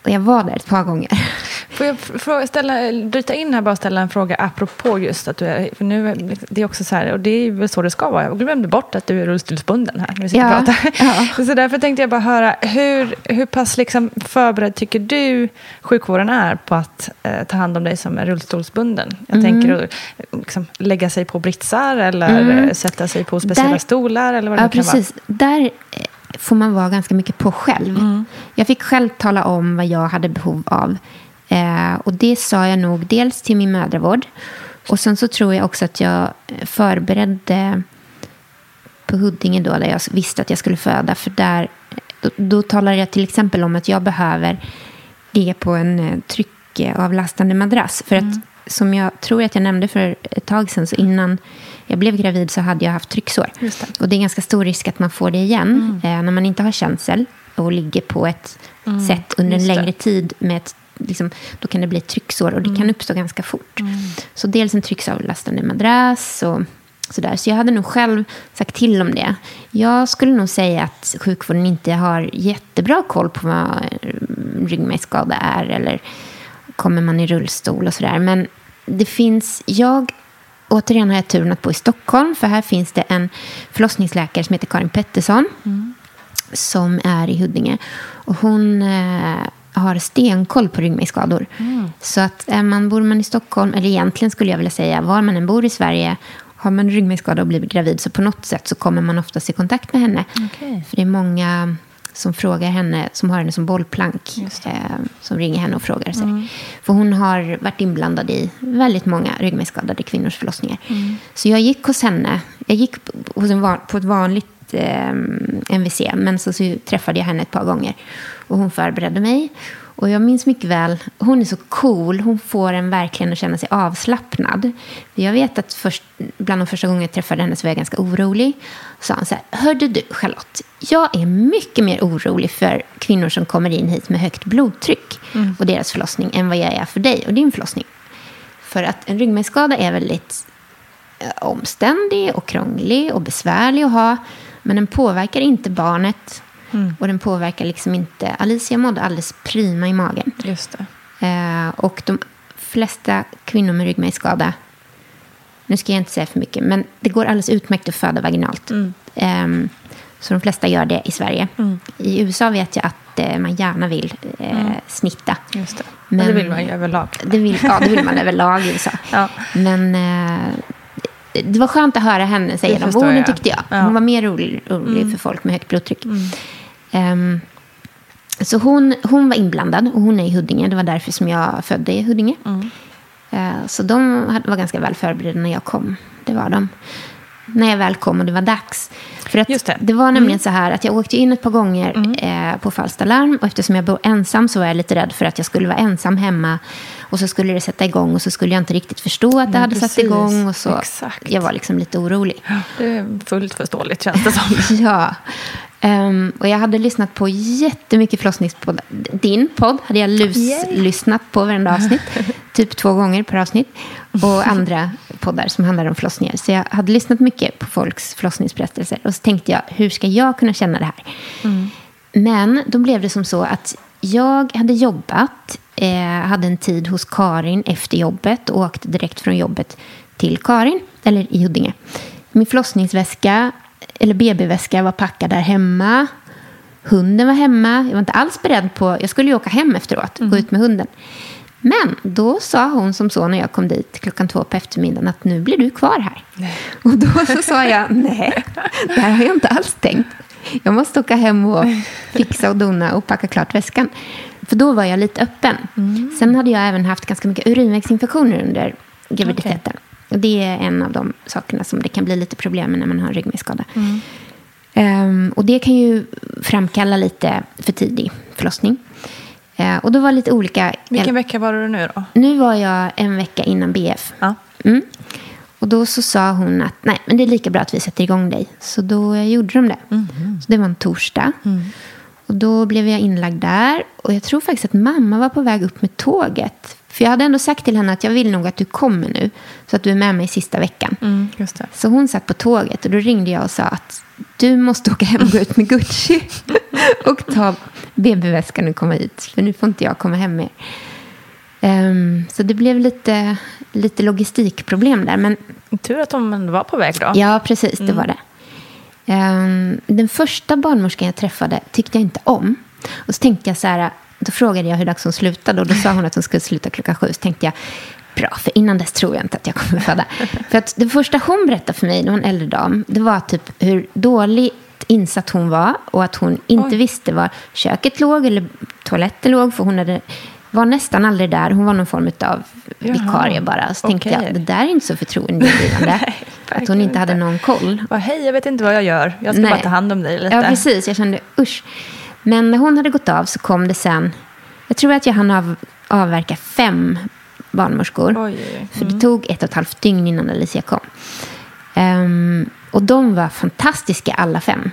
[SPEAKER 1] Och jag var där ett par gånger.
[SPEAKER 2] Får jag fråga, ställa, bryta in här bara och ställa en fråga apropå just att du är... För nu, är- det är också så här, och det är väl så det ska vara. Jag glömde bort att du är rullstolsbunden här när vi sitter
[SPEAKER 1] Ja,
[SPEAKER 2] och pratar.
[SPEAKER 1] ja.
[SPEAKER 2] Så därför tänkte jag bara höra, hur, hur pass liksom förberedd tycker du sjukvården är på att eh, ta hand om dig som är rullstolsbunden? Jag tänker att liksom, lägga sig på britsar eller eh, sätta sig på speciella
[SPEAKER 1] Där-
[SPEAKER 2] stolar eller vad det
[SPEAKER 1] Ja,
[SPEAKER 2] kan
[SPEAKER 1] precis. Där eh, får man vara ganska mycket på själv.
[SPEAKER 2] Mm.
[SPEAKER 1] Jag fick själv tala om vad jag hade behov av. Eh, och det sa jag nog dels till min mödravård. Och sen så tror jag också att jag förberedde på Huddinge då, där jag visste att jag skulle föda. För där, då, då talade jag till exempel om att jag behöver ligga på en eh, tryckavlastande madrass. För att som jag tror att jag nämnde för ett tag sedan, så innan jag blev gravid så hade jag haft trycksår.
[SPEAKER 2] Det.
[SPEAKER 1] Och det är ganska stor risk att man får det igen eh, när man inte har känsel och ligger på ett sätt under en längre tid. Med ett, liksom, då kan det bli trycksår och det kan uppstå ganska fort. Så dels en trycksavlastande madrass och sådär. Så jag hade nog själv sagt till om det. Jag skulle nog säga att sjukvården inte har jättebra koll på vad eh, ryggmärgsskada är eller kommer man i rullstol och sådär. Men det finns, jag återigen har jag turen att bo i Stockholm. För här finns det en förlossningsläkare som heter Karin Pettersson. Som är i Huddinge. Och hon eh, har stenkoll på ryggmärgsskador. Så att är man, bor man i Stockholm, eller egentligen skulle jag vilja säga var man än bor i Sverige. Har man ryggmärgsskada och blivit gravid så på något sätt så kommer man oftast i kontakt med henne. För det är många som frågar henne, som har henne som bollplank. Eh, som ringer henne och frågar sig.
[SPEAKER 2] Mm.
[SPEAKER 1] För hon har varit inblandad i väldigt många ryggmärgsskadade kvinnors förlossningar. Så jag gick hos henne. Jag gick på- hos en van, på ett vanligt eh, MVC. Men så, så träffade jag henne ett par gånger. Och hon förberedde mig. Och jag minns mycket väl, hon är så cool. Hon får en verkligen att känna sig avslappnad. Jag vet att först, bland de första gångerna jag träffade henne så var jag ganska orolig. Så sa så här, hörde du Charlotte, jag är mycket mer orolig för kvinnor som kommer in hit med högt blodtryck och deras förlossning än vad jag är för dig och din förlossning. För att en ryggmärgsskada är väldigt eh, omständig och krånglig och besvärlig att ha. Men den påverkar inte barnet. Och den påverkar liksom inte... Alicia mådde alldeles prima i magen.
[SPEAKER 2] Just.
[SPEAKER 1] Eh, och de flesta kvinnor med ryggmärgsskada... Nu ska jag inte säga för mycket, men det går alldeles utmärkt att föda vaginalt. Ehm, så de flesta gör det i Sverige. I USA vet jag att eh, man gärna vill eh, snitta.
[SPEAKER 2] Just det. Men, det vill man ju överlag.
[SPEAKER 1] Det vill, ja, det vill man överlag i USA.
[SPEAKER 2] Ja.
[SPEAKER 1] Men eh, det- var skönt att höra henne säga de orden, tyckte jag.
[SPEAKER 2] Ja.
[SPEAKER 1] Hon var mer orolig, orolig för folk med högt blodtryck. Ehm, så hon, hon var inblandad och hon är i Huddinge. Det var därför som jag födde i Huddinge. Eh, så de var ganska väl förberedda när jag kom. Det var de. När jag väl kom och det var dags. För att
[SPEAKER 2] det.
[SPEAKER 1] det. var nämligen så här att jag åkte in ett par gånger eh, på Falsta larm. Och eftersom jag bor ensam så var jag lite rädd för att jag skulle vara ensam hemma. Och så skulle det sätta igång och så skulle jag inte riktigt förstå att det
[SPEAKER 2] Men
[SPEAKER 1] hade satt
[SPEAKER 2] precis.
[SPEAKER 1] igång. Och så,
[SPEAKER 2] Exakt.
[SPEAKER 1] Jag var liksom lite orolig.
[SPEAKER 2] Det är fullt förståeligt känns det som.
[SPEAKER 1] Ja. Ehm, och jag hade lyssnat på jättemycket förlossningspoddar. Din podd hade jag lus-lyssnat på varenda avsnitt. typ två gånger per avsnitt. Och andra poddar som handlar om förlossningar. Så jag hade lyssnat mycket på folks förlossningsberättelser. Och så tänkte jag, hur ska jag kunna känna det här? Men då blev det som så att jag hade jobbat, eh, hade en tid hos Karin efter jobbet och åkte direkt från jobbet till Karin, eller i Huddinge. Min förlossningsväska, eller BB-väska, var packad där hemma. Hunden var hemma. Jag var inte alls beredd på... Jag skulle ju åka hem efteråt, gå ut med hunden. Men då sa hon som så när jag kom dit klockan två på eftermiddagen att nu blir du kvar här. Och då så sa jag nej, det här har jag inte alls tänkt. Jag måste åka hem och fixa och dona och packa klart väskan. För då var jag lite öppen. Sen hade jag även haft ganska mycket urinvägsinfektioner under graviditeten. Och det är en av de sakerna som det kan bli lite problem med när man har en ryggmärgsskada. Ehm, och det kan ju framkalla lite för tidig förlossning. Eh, och då var lite olika.
[SPEAKER 2] Vilken vecka var du nu då?
[SPEAKER 1] Nu var jag en vecka innan BF.
[SPEAKER 2] Ja.
[SPEAKER 1] Mm. Och då så sa hon att nej, men det är lika bra att vi sätter igång dig. Så då gjorde de det.
[SPEAKER 2] Mhm.
[SPEAKER 1] Så det var en torsdag.
[SPEAKER 2] Mm.
[SPEAKER 1] Och då blev jag inlagd där. Och jag tror faktiskt att mamma var på väg upp med tåget. För jag hade ändå sagt till henne att jag vill nog att du kommer nu. Så att du är med mig sista veckan.
[SPEAKER 2] Mm.
[SPEAKER 1] Så hon satt på tåget och då ringde jag och sa att du måste åka hem och gå ut med Gucci. och ta BB-väskan och komma hit. För nu får inte jag komma hem mer. Ehm, så det blev lite, lite logistikproblem där. Men
[SPEAKER 2] Tur att de ändå var på väg då.
[SPEAKER 1] Ja, precis. Det var det. Ehm, den första barnmorskan jag träffade tyckte jag inte om. Och så tänkte jag så här, då frågade jag hur dags hon slutade och då sa hon att hon skulle sluta klockan sju. Så tänkte jag, bra, för innan dess tror jag inte att jag kommer föda. för att det första hon berättade för mig, det var en äldre dam, det var typ hur dåligt insatt hon var och att hon inte visste var köket låg eller toaletten låg, för hon hade, var nästan aldrig där. Hon var någon form av vikarie bara. Så tänkte
[SPEAKER 2] okej.
[SPEAKER 1] jag, det där är inte så förtroendeingivande. att hon inte hade någon koll.
[SPEAKER 2] Bara, hej, jag vet inte vad jag gör. Jag ska
[SPEAKER 1] Nej.
[SPEAKER 2] bara ta hand om dig lite.
[SPEAKER 1] Ja, precis. Jag kände usch. Men när hon hade gått av så kom det sen, jag tror att jag hann av, avverka fem barnmorskor.
[SPEAKER 2] Oj, oj.
[SPEAKER 1] För det tog ett och ett halvt dygn innan Alicia kom. Ehm, och de var fantastiska alla fem.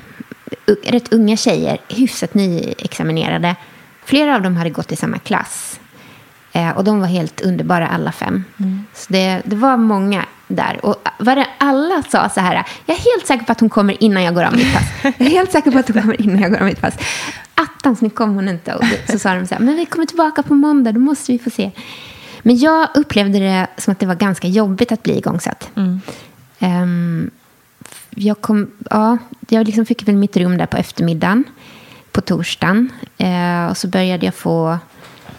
[SPEAKER 1] U- rätt unga tjejer, hyfsat nyexaminerade. Flera av dem hade gått i samma klass. Eh, och de var helt underbara alla fem. Så det, det var många där. Och var alla sa så här, jag är helt säker på att hon kommer innan jag går av mitt pass. Jag är helt säker på att hon kommer innan jag går av mitt pass. Attans, nu kommer hon inte. Och så sa de så här, men vi kommer tillbaka på måndag, då måste vi få se. Men jag upplevde det som att det var ganska jobbigt att bli igångsatt.
[SPEAKER 2] Mm.
[SPEAKER 1] Ehm, jag, kom, ja, jag liksom fick väl mitt rum där på eftermiddagen, på torsdagen. Eh, och så började jag få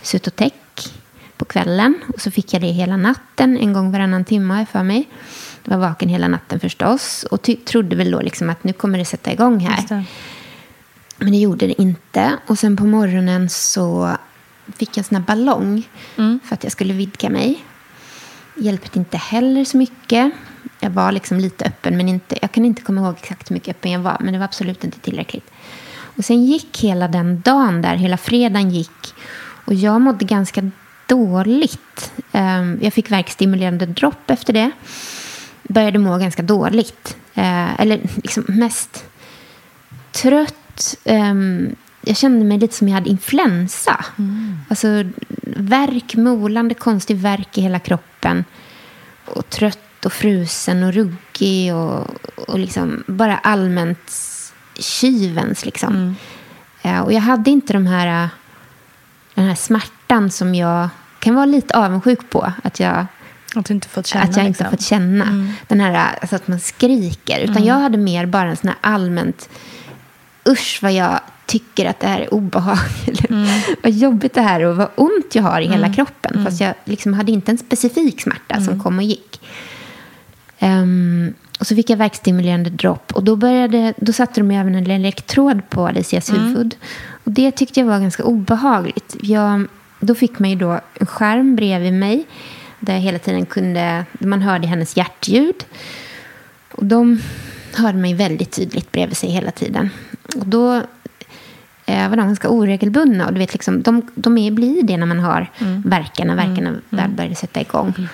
[SPEAKER 1] Sutotek på kvällen. Och så fick jag det hela natten, en gång varannan timme för mig. Jag var vaken hela natten förstås. Och trodde väl då liksom att nu kommer det sätta igång här.
[SPEAKER 2] Det.
[SPEAKER 1] Men det gjorde det inte. Och sen på morgonen så fick jag en sån här ballong för att jag skulle vidga mig. Hjälpte inte heller så mycket. Jag var liksom lite öppen, men inte, jag kan inte komma ihåg exakt hur mycket öppen jag var. Men det var absolut inte tillräckligt. Och sen gick hela den dagen där, hela fredagen gick. Och jag mådde ganska dåligt. Ehm, Jag fick verkstimulerande dropp efter det. Började må ganska dåligt. Eh, Eller liksom mest trött. ehm, jag kände mig lite som jag hade influensa. Alltså värk, molande, konstig värk i hela kroppen. Och trött och frusen och ruggig och, och liksom bara allmänt kyvens liksom. Eh, och jag hade inte de här, eh, den här smärtan som jag kan vara lite avundsjuk på. Att jag,
[SPEAKER 2] Att inte fått känna.
[SPEAKER 1] att jag inte
[SPEAKER 2] liksom.
[SPEAKER 1] fått känna. Den här, alltså att man skriker. Utan jag hade mer bara en sån här allmänt, usch vad jag tycker att det här är obehagligt. vad jobbigt det här är och vad ont jag har i hela kroppen. Fast jag liksom hade inte en specifik smärta som kom och gick. Ehm, och så fick jag verkstimulerande dropp. Och då, började, då satte de även en elektrod på Alicias huvud. Och det tyckte jag var ganska obehagligt. Jag, då fick man ju då en skärm bredvid mig. Där jag hela tiden kunde, man hörde hennes hjärtljud. Och de hörde mig väldigt tydligt bredvid sig hela tiden. Och då eh, var de ganska oregelbundna. Och du vet, liksom, de, de är, blir det när man har verkarna. Verkarna väl började sätta igång.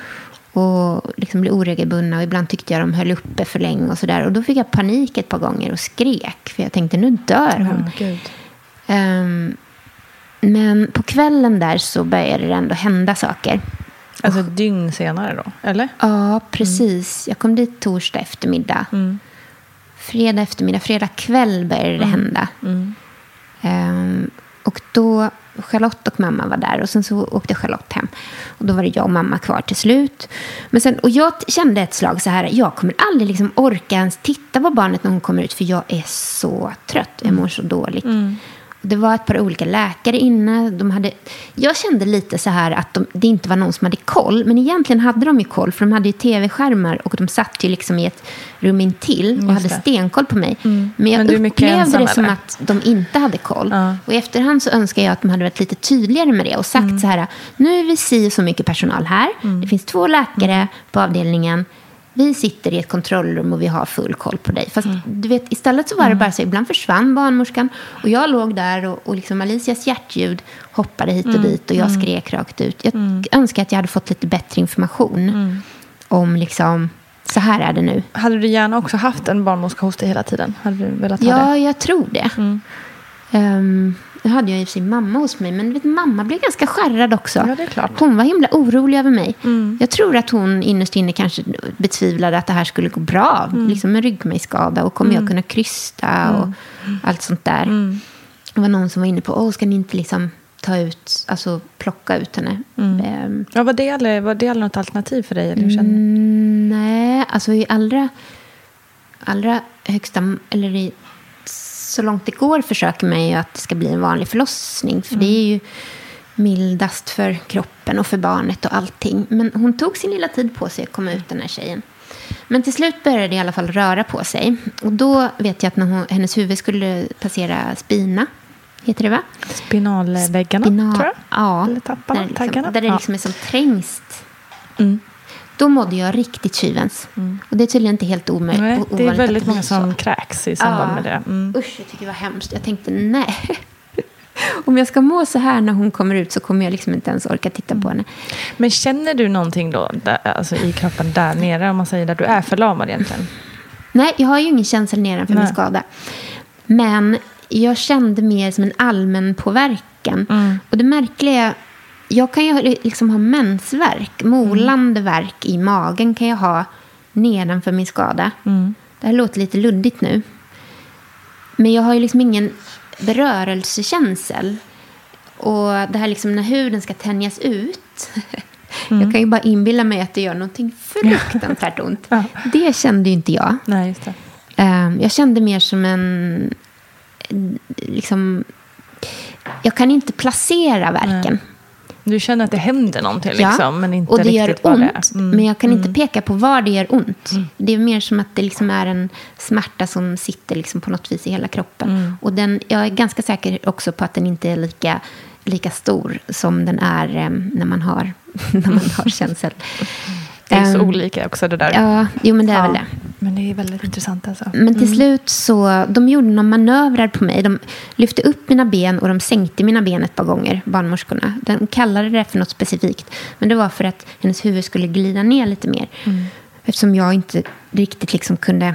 [SPEAKER 1] Och liksom blir oregelbundna. Och ibland tyckte jag de höll uppe för länge. Och, så där. och då fick jag panik ett par gånger och skrek. För jag tänkte, nu dör hon.
[SPEAKER 2] Ja, gud.
[SPEAKER 1] Men på kvällen där så började det ändå hända saker.
[SPEAKER 2] Alltså ett dygn senare då, eller?
[SPEAKER 1] Ja, precis. Jag kom dit torsdag eftermiddag. Fredag eftermiddag, fredag kväll började det hända. Ehm, och då, Charlotte och mamma var där och sen så åkte Charlotte hem. Och då var det jag och mamma kvar till slut. Men sen, och jag kände ett slag så här, jag kommer aldrig liksom orka ens titta på barnet när hon kommer ut för jag är så trött, jag mår så dåligt. Det var ett par olika läkare inne. De hade, jag kände lite så här att de, det inte var någon som hade koll. Men egentligen hade de ju koll, för de hade ju tv-skärmar och de satt ju liksom i ett rum intill och hade stenkoll på mig. Men jag
[SPEAKER 2] Men
[SPEAKER 1] upplevde
[SPEAKER 2] ensam,
[SPEAKER 1] det som
[SPEAKER 2] eller?
[SPEAKER 1] att de inte hade koll.
[SPEAKER 2] Ja.
[SPEAKER 1] Och i efterhand så önskar jag att de hade varit lite tydligare med det och sagt
[SPEAKER 2] Mm.
[SPEAKER 1] så här, nu är vi si och så mycket personal här. Det finns två läkare
[SPEAKER 2] Mm.
[SPEAKER 1] på avdelningen. Vi sitter i ett kontrollrum och vi har full koll på dig. Fast
[SPEAKER 2] Mm.
[SPEAKER 1] du vet, istället så var det bara så, ibland försvann barnmorskan och jag låg där och, och liksom Alicias hjärtljud hoppade hit och
[SPEAKER 2] Mm.
[SPEAKER 1] dit och jag skrek rakt ut. Jag önskar att jag hade fått lite bättre information
[SPEAKER 2] Mm.
[SPEAKER 1] om liksom, så här är det nu.
[SPEAKER 2] Hade du gärna också haft en barnmorska hos dig hela tiden? Hade du velat ha
[SPEAKER 1] Ja,
[SPEAKER 2] det?
[SPEAKER 1] jag tror det. Um, nu hade jag i och för sig mamma hos mig, men vet, mamma blev ganska skärrad också.
[SPEAKER 2] Ja, det är klart.
[SPEAKER 1] Hon var himla orolig över mig. Jag tror att hon innerst inne kanske betvivlade att det här skulle gå bra. Liksom en ryggmärgsskada och kommer jag kunna krysta och allt sånt där. Det var någon som var inne på, Åh, ska ni inte liksom ta ut, alltså plocka ut henne? Ehm,
[SPEAKER 2] Ja, var, det var det något alternativ för dig? Eller?
[SPEAKER 1] Mm, nej, alltså i allra, allra högsta, eller i, så långt det går försöker man ju att det ska bli en vanlig förlossning. För det är ju mildast för kroppen och för barnet och allting. Men hon tog sin lilla tid på sig att komma ut den här tjejen. Men till slut började det i alla fall röra på sig. Och då vet jag att när hon, hennes huvud skulle passera spina, heter det va?
[SPEAKER 2] Spinalväggarna,
[SPEAKER 1] Spinal-
[SPEAKER 2] tror jag?
[SPEAKER 1] Ja,
[SPEAKER 2] Eller tapparna,
[SPEAKER 1] där, liksom,
[SPEAKER 2] taggarna?
[SPEAKER 1] där det liksom är som trängst.
[SPEAKER 2] Mm.
[SPEAKER 1] Då mådde jag riktigt tjuvens. Och det är tydligen inte helt omöjligt.
[SPEAKER 2] Nej, det är väldigt många som kräks i samband
[SPEAKER 1] Ja.
[SPEAKER 2] med det. Mm.
[SPEAKER 1] Usch, jag tycker det var hemskt. Jag tänkte nej. Om jag ska må så här när hon kommer ut så kommer jag liksom inte ens orka titta på henne.
[SPEAKER 2] Men känner du någonting då där, alltså i kroppen där nere, om man säger där du är förlamad egentligen?
[SPEAKER 1] Nej, jag har ju ingen känsla nedanför min
[SPEAKER 2] Nej.
[SPEAKER 1] skada. Men jag kände mer som en allmän påverkan.
[SPEAKER 2] Mm.
[SPEAKER 1] Och det märkliga är, jag kan ju liksom ha mensvärk, molande
[SPEAKER 2] Mm.
[SPEAKER 1] värk i magen kan jag ha nedanför min skada.
[SPEAKER 2] Mm.
[SPEAKER 1] Det här låter lite luddigt nu. Men jag har ju liksom ingen berörelsekänsel. Och det här liksom när huden ska tänjas ut Jag kan ju bara inbilla mig att det gör någonting fruktansvärt ont. Det kände ju inte jag.
[SPEAKER 2] Nej.
[SPEAKER 1] Ehm, Jag kände mer som en... Liksom, jag kan inte placera verken.
[SPEAKER 2] Du känner att det händer någonting liksom, men inte
[SPEAKER 1] och det gör
[SPEAKER 2] riktigt vad
[SPEAKER 1] ont.
[SPEAKER 2] det är. Mm.
[SPEAKER 1] Men jag kan inte peka på var det gör ont. Det är mer som att det liksom är en smärta som sitter liksom på något vis i hela kroppen.
[SPEAKER 2] Mm.
[SPEAKER 1] Och den, jag är ganska säker också på att den inte är lika, lika stor som den är em, när man har, när man har känsel.
[SPEAKER 2] Det är så
[SPEAKER 1] Ehm,
[SPEAKER 2] olika också det där.
[SPEAKER 1] Ja, jo men det är väl det.
[SPEAKER 2] Men det är väldigt intressant alltså.
[SPEAKER 1] Men till slut så, de gjorde några manövrar på mig. De lyfte upp mina ben och de sänkte mina ben ett par gånger, barnmorskorna. De kallade det för något specifikt. Men det var för att hennes huvud skulle glida ner lite mer. Eftersom jag inte riktigt liksom kunde...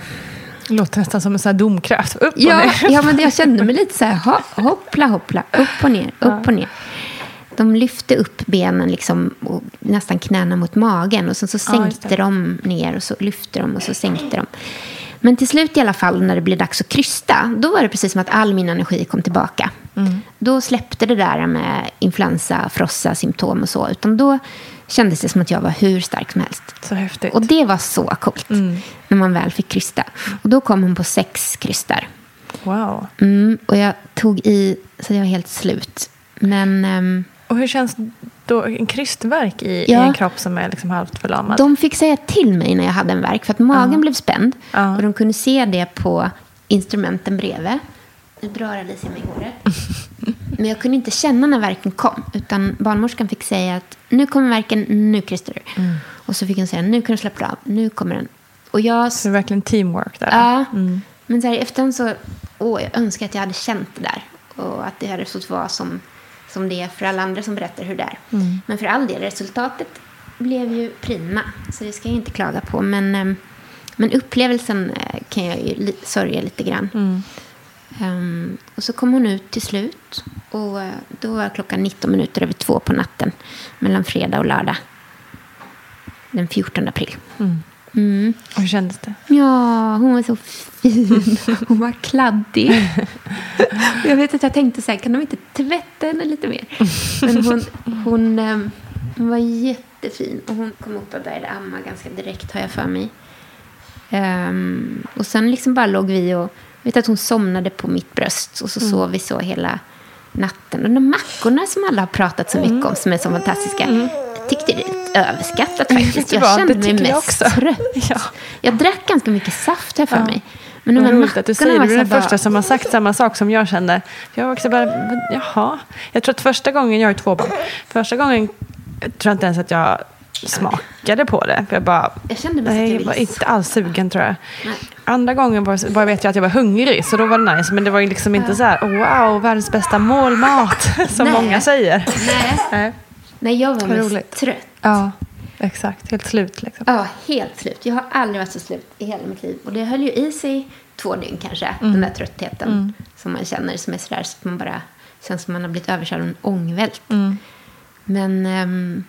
[SPEAKER 2] Det låter nästan som en sån här domkraft. Upp och
[SPEAKER 1] Ja,
[SPEAKER 2] ner.
[SPEAKER 1] ja men jag kände mig lite så här, ho- hoppla, hoppla, upp och ner, upp och ner. De lyfte upp benen liksom, och nästan knäna mot magen och sen så
[SPEAKER 2] Ja,
[SPEAKER 1] sänkte de ner och så lyfte de och så sänkte de. Men till slut i alla fall när det blev dags att krysta, då var det precis som att all min energi kom tillbaka. Då släppte det där med influensa, frossa, symptom och så. Utan då kändes det som att jag var hur stark som helst.
[SPEAKER 2] Så häftigt.
[SPEAKER 1] Och det var så coolt när man väl fick krysta. Och då kom hon på sex krystar.
[SPEAKER 2] Wow.
[SPEAKER 1] Mm, och jag tog i så jag var helt slut. Men ehm,
[SPEAKER 2] Och hur känns då en krystverk i, i
[SPEAKER 1] Ja.
[SPEAKER 2] en kropp som är liksom halvt förlamad?
[SPEAKER 1] de fick säga till mig när jag hade en verk för att magen blev spänd.
[SPEAKER 2] Ja.
[SPEAKER 1] Och de kunde se det på instrumenten bredvid. Nu drar Alicia mig i håret. Men jag kunde inte känna när verken kom. Utan barnmorskan fick säga att nu kommer verken, nu krystar du.
[SPEAKER 2] Mm.
[SPEAKER 1] Och så fick hon säga nu kan du släppa av, nu kommer den. Och jag
[SPEAKER 2] Så det är verkligen teamwork där.
[SPEAKER 1] Ja,
[SPEAKER 2] Mm.
[SPEAKER 1] men så här, efterhand så, åh, jag önskar att jag hade känt det där. Och att det hade fått vara som, som det är för alla andra som berättar hur det är.
[SPEAKER 2] Mm.
[SPEAKER 1] Men för all del, resultatet blev ju prima. Så det ska jag inte klaga på. Men, ehm, men upplevelsen eh, kan jag ju sörja lite grann.
[SPEAKER 2] Mm.
[SPEAKER 1] Ehm, och så kom hon ut till slut. Och eh, då var klockan 19 minuter över två på natten. Mellan fredag och lördag. Den 14 april. Mm.
[SPEAKER 2] Och hur kändes det?
[SPEAKER 1] Ja, hon var så fin. Hon var kladdig. Jag vet att jag tänkte så här, kan de inte tvätta henne lite mer? Men hon, hon, ehm, hon var jättefin. Och hon kom upp och började amma ganska direkt, har jag för mig. Ehm, och sen liksom bara låg vi och... Jag vet att hon somnade på mitt bröst. Och så
[SPEAKER 2] Mm.
[SPEAKER 1] sov vi så hela natten. Och de mackorna som alla har pratat så mycket om, som är så fantastiska. Jag tyckte överskattat faktiskt. Jag
[SPEAKER 2] vad?
[SPEAKER 1] kände mig
[SPEAKER 2] jag
[SPEAKER 1] mest
[SPEAKER 2] också.
[SPEAKER 1] trött.
[SPEAKER 2] Ja.
[SPEAKER 1] Jag drack ganska mycket saft här för
[SPEAKER 2] Ja.
[SPEAKER 1] mig. Men de här
[SPEAKER 2] roligt att du säger det. Du är den
[SPEAKER 1] bara-
[SPEAKER 2] första som har sagt samma sak som jag kände. Jag var också bara, jaha. Jag tror att första gången, jag har två barn. Första gången jag tror jag inte ens att jag smakade på det. För jag bara,
[SPEAKER 1] Jag kände att
[SPEAKER 2] nej,
[SPEAKER 1] jag
[SPEAKER 2] jag var inte alls sugen tror jag.
[SPEAKER 1] Nej.
[SPEAKER 2] Andra gången var, bara vet jag att jag var hungrig, så då var det nice. Men det var liksom inte så här, wow, världens bästa målmat, som
[SPEAKER 1] Nej.
[SPEAKER 2] många säger.
[SPEAKER 1] Nej.
[SPEAKER 2] Nej.
[SPEAKER 1] Nej, jag var mest trött.
[SPEAKER 2] Ja, exakt. Helt slut liksom.
[SPEAKER 1] Ja, helt slut. Jag har aldrig varit så slut i hela mitt liv. Och det höll ju i sig två dygn kanske.
[SPEAKER 2] Mm.
[SPEAKER 1] Den där tröttheten som man känner som är sådär så att man bara känns som man har blivit överkörd av en ångvält.
[SPEAKER 2] Mm.
[SPEAKER 1] Men ehm,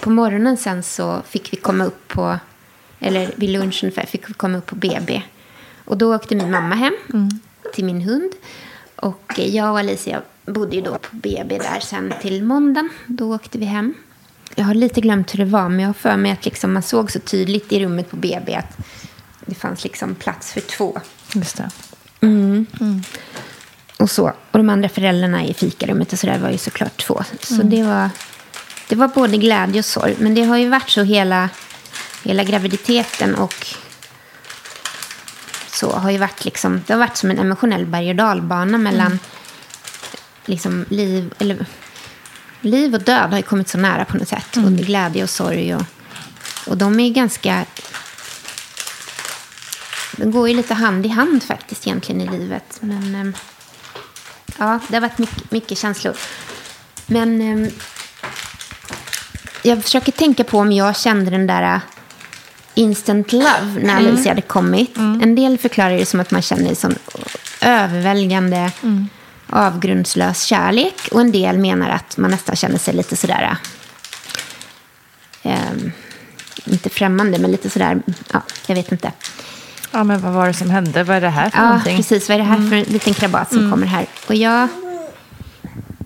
[SPEAKER 1] på morgonen sen så fick vi komma upp på, eller vid lunchen ungefär, fick vi komma upp på BB. Och då åkte min mamma hem
[SPEAKER 2] Mm.
[SPEAKER 1] till min hund. Och jag och Alicia bodde ju då på BB där sen till måndagen. Då åkte vi hem. Jag har lite glömt hur det var, men jag har för mig att liksom man såg så tydligt i rummet på BB att det fanns liksom plats för två.
[SPEAKER 2] Just det.
[SPEAKER 1] Och så. Och de andra föräldrarna i fikarummet och så där var ju såklart två. Så det var, det var både glädje och sorg. Men det har ju varit så hela, hela graviditeten och så har ju varit liksom, det har varit som en emotionell berg och dalbana mellan liksom liv, eller, liv och död har ju kommit så nära på något sätt. Och glädje och sorg och, och de är ganska de går ju lite hand i hand faktiskt egentligen i livet. Men ehm, ja, det har varit mycket, mycket känslor. Men ehm, jag försöker tänka på om jag kände den där äh, instant love när Alicia hade kommit. En del förklarar det som att man känner sån överväldigande avgrundslös kärlek. Och en del menar att man nästan känner sig lite sådär... ehm, inte främmande, men lite sådär... Ja, jag vet inte.
[SPEAKER 2] Ja, men vad var det som hände? Vad är det här för
[SPEAKER 1] Ja,
[SPEAKER 2] någonting?
[SPEAKER 1] precis. Vad är det här för en liten krabat som kommer här? Och jag,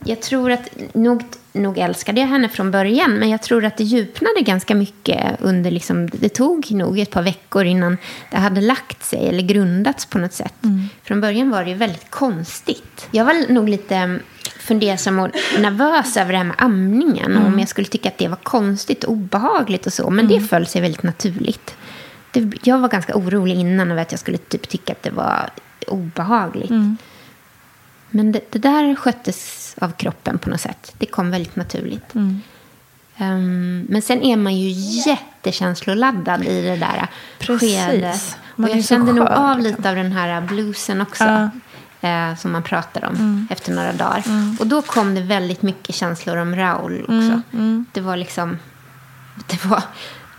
[SPEAKER 1] jag tror att nog nog älskade jag henne från början. Men jag tror att det djupnade ganska mycket under, liksom, det tog nog ett par veckor innan det hade lagt sig eller grundats på något sätt.
[SPEAKER 2] Mm.
[SPEAKER 1] Från början var det ju väldigt konstigt. Jag var nog lite fundersam och nervös över det här med amningen. Och om jag skulle tycka att det var konstigt och obehagligt och så. Men det föll sig väldigt naturligt. Det, jag var ganska orolig innan över att jag skulle typ tycka att det var obehagligt. Men det, det där sköttes av kroppen på något sätt. Det kom väldigt naturligt. Ehm, men sen är man ju jättekänsloladdad i det där
[SPEAKER 2] Precis.
[SPEAKER 1] skedet. Och jag kände nog av
[SPEAKER 2] liksom.
[SPEAKER 1] lite av den här bluesen också. Eh, som man pratar om
[SPEAKER 2] Mm.
[SPEAKER 1] efter några dagar. Och då kom det väldigt mycket känslor om Raoul också.
[SPEAKER 2] Mm, mm.
[SPEAKER 1] Det var liksom... Det var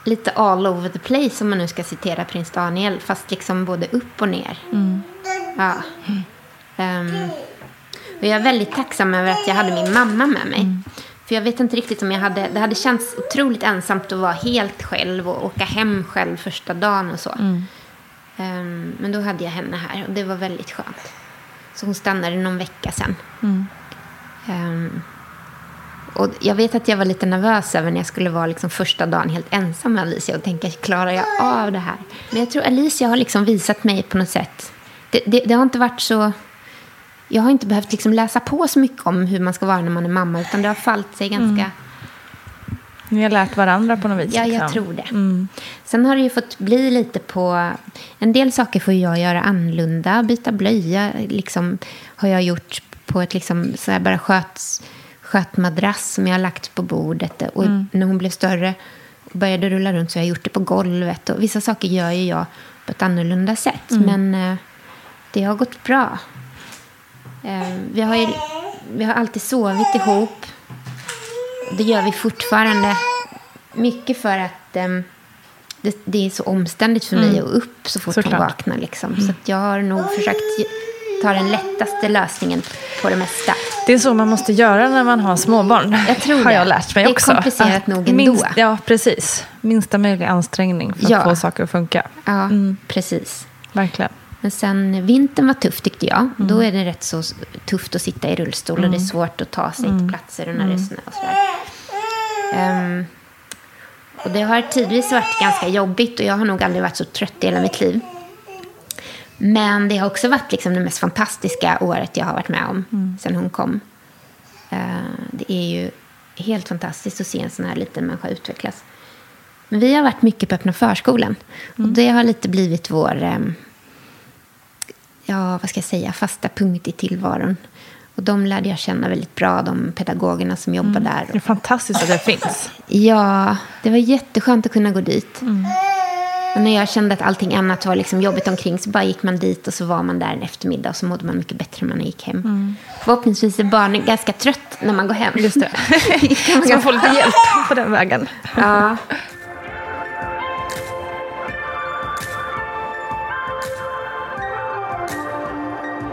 [SPEAKER 1] lite all over the place om man nu ska citera prins Daniel. Fast liksom både upp och ner.
[SPEAKER 2] Mm.
[SPEAKER 1] Ja. Ehm, och jag är väldigt tacksam över att jag hade min mamma med mig.
[SPEAKER 2] Mm.
[SPEAKER 1] För jag vet inte riktigt om jag hade... Det hade känts otroligt ensamt att vara helt själv och åka hem själv första dagen och så.
[SPEAKER 2] Mm.
[SPEAKER 1] Ehm, men då hade jag henne här och det var väldigt skönt. Så hon stannade någon vecka sen.
[SPEAKER 2] Mm.
[SPEAKER 1] Ehm, och jag vet att jag var lite nervös över när jag skulle vara liksom första dagen helt ensam med Alicia och tänka, klarar jag av det här? Men jag tror Alicia har liksom visat mig på något sätt. Det, det, det har inte varit så... Jag har inte behövt liksom läsa på så mycket om hur man ska vara när man är mamma, utan det har fallit sig ganska...
[SPEAKER 2] Mm. Ni har lärt varandra på något vis?
[SPEAKER 1] Ja, jag
[SPEAKER 2] liksom.
[SPEAKER 1] tror det.
[SPEAKER 2] Mm.
[SPEAKER 1] Sen har det ju fått bli lite på... En del saker får jag göra annorlunda. Byta blöja liksom, har jag gjort på ett liksom, så här bara sköt, skötmadrass som jag har lagt på bordet. Och
[SPEAKER 2] Mm.
[SPEAKER 1] när hon blev större och började rulla runt så har jag gjort det på golvet. Och vissa saker gör ju jag på ett annorlunda sätt.
[SPEAKER 2] Mm.
[SPEAKER 1] Men eh, det har gått bra. Eh, vi, har ju, vi har alltid sovit ihop. Det gör vi fortfarande. Mycket för att ehm, det, det är så omständigt för mig
[SPEAKER 2] Mm.
[SPEAKER 1] att upp så fort
[SPEAKER 2] Såklart.
[SPEAKER 1] hon vaknar. Liksom. Så att jag har nog försökt ta den lättaste lösningen på det mesta.
[SPEAKER 2] Det är så man måste göra när man har småbarn.
[SPEAKER 1] Jag tror
[SPEAKER 2] har
[SPEAKER 1] det.
[SPEAKER 2] jag lärt mig
[SPEAKER 1] Det är
[SPEAKER 2] också.
[SPEAKER 1] komplicerat nog ändå.
[SPEAKER 2] Minst, ja, precis. Minsta möjliga ansträngning för
[SPEAKER 1] Ja.
[SPEAKER 2] att få saker att funka.
[SPEAKER 1] Ja,
[SPEAKER 2] Mm.
[SPEAKER 1] precis.
[SPEAKER 2] Verkligen.
[SPEAKER 1] Men sen vintern var tuff tyckte jag.
[SPEAKER 2] Mm.
[SPEAKER 1] Då är det rätt så tufft att sitta i rullstol och det är svårt att ta sig
[SPEAKER 2] Mm.
[SPEAKER 1] till platser och när det är snö och sådär. Ehm, och det har tidvis varit ganska jobbigt och jag har nog aldrig varit så trött i hela mitt liv. Men det har också varit liksom det mest fantastiska året jag har varit med om
[SPEAKER 2] Mm.
[SPEAKER 1] sen hon kom. Eh, det är ju helt fantastiskt att se en sån här liten människa utvecklas. Men vi har varit mycket på öppna förskolan. Och det har lite blivit vår, ehm, ja vad ska jag säga, fasta punkt i tillvaron. Och de lärde jag känna väldigt bra, de pedagogerna som jobbar där.
[SPEAKER 2] Det är fantastiskt att det finns.
[SPEAKER 1] Ja, det var jätteskönt att kunna gå dit. Och när jag kände att allting annat var liksom jobbigt omkring så bara gick man dit och så var man där en eftermiddag och så mådde man mycket bättre när man gick hem. Förhoppningsvis är barnen ganska trött när man går hem.
[SPEAKER 2] Just det. Så man får lite hjälp på den vägen.
[SPEAKER 1] Ja.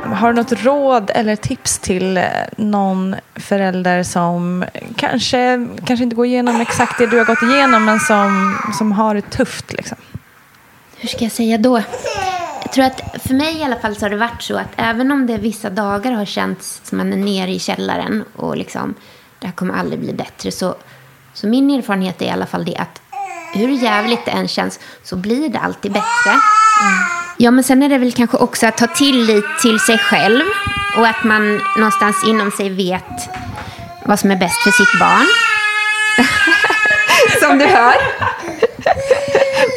[SPEAKER 2] Har du något råd eller tips till eh, någon förälder som kanske, kanske inte går igenom exakt det du har gått igenom men som, som har det tufft? Liksom?
[SPEAKER 1] Hur ska jag säga då? Jag tror att för mig i alla fall så har det varit så att även om det vissa dagar har känts som man är nere i källaren och liksom det här kommer aldrig bli bättre så, så min erfarenhet är i alla fall det att hur jävligt det än känns så blir det alltid bättre. Ja, men sen är det väl kanske också att ha tillit till sig själv och att man någonstans inom sig vet vad som är bäst för sitt barn. som du hör.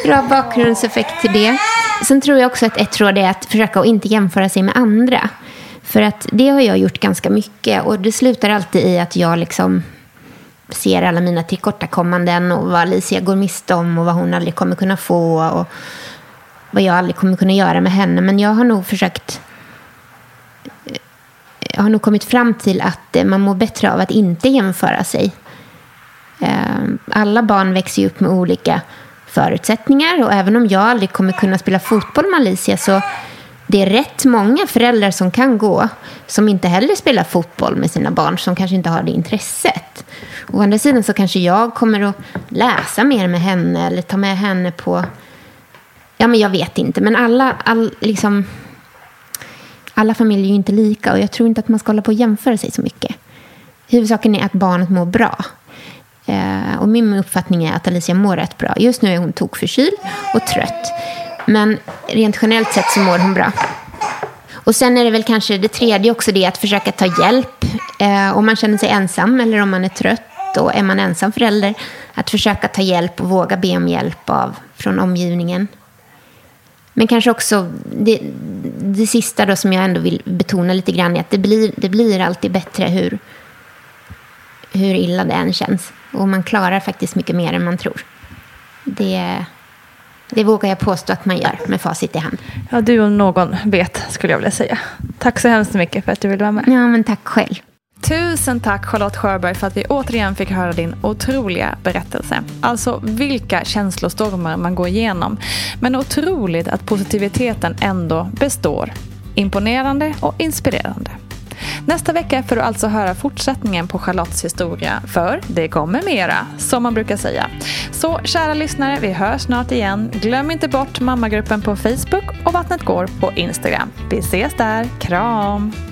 [SPEAKER 1] Bra bakgrundseffekt till det. Sen tror jag också att ett råd är att försöka att inte jämföra sig med andra. För att det har jag gjort ganska mycket och det slutar alltid i att jag liksom ser alla mina tillkortakommanden och vad Alicia går miste om och vad hon aldrig kommer kunna få och vad jag aldrig kommer kunna göra med henne. Men jag har nog försökt jag har nog kommit fram till att eh, man mår bättre av att inte jämföra sig. Ehm, alla barn växer ju upp med olika förutsättningar och även om jag aldrig kommer kunna spela fotboll med Alicia så det är rätt många föräldrar som kan gå som inte heller spelar fotboll med sina barn som kanske inte har det intresset. Å andra sidan så kanske jag kommer att läsa mer med henne eller ta med henne på Ja, men jag vet inte. Men alla, all, liksom, alla familjer är ju inte lika och jag tror inte att man ska hålla på och jämföra sig så mycket. huvudsaken är att barnet mår bra. Eh, och min uppfattning är att Alicia mår rätt bra. Just nu är hon tokförkyld och trött. Men rent generellt sett så mår hon bra. Och sen är det väl kanske det tredje också det att försöka ta hjälp. Eh, om man känner sig ensam eller om man är trött och är man ensam förälder. Att försöka ta hjälp och våga be om hjälp av, från omgivningen. Men kanske också det, det sista då som jag ändå vill betona lite grann är att det blir, det blir alltid bättre hur, hur illa det än känns. Och man klarar faktiskt mycket mer än man tror. Det, det vågar jag påstå att man gör med facit i hand.
[SPEAKER 2] Ja, du om någon vet skulle jag vilja säga. Tack så hemskt mycket för att du ville vara med.
[SPEAKER 1] Ja, men tack själv.
[SPEAKER 2] Tusen tack Charlotte Sjöberg för att vi återigen fick höra din otroliga berättelse. Alltså vilka känslostormar man går igenom. Men otroligt att positiviteten ändå består. Imponerande och inspirerande. Nästa vecka får du alltså höra fortsättningen på Charlottes historia, för det kommer mera, som man brukar säga. Så kära lyssnare, vi hörs snart igen. Glöm inte bort mammagruppen på Facebook och Vattnet går på Instagram. Vi ses där, kram!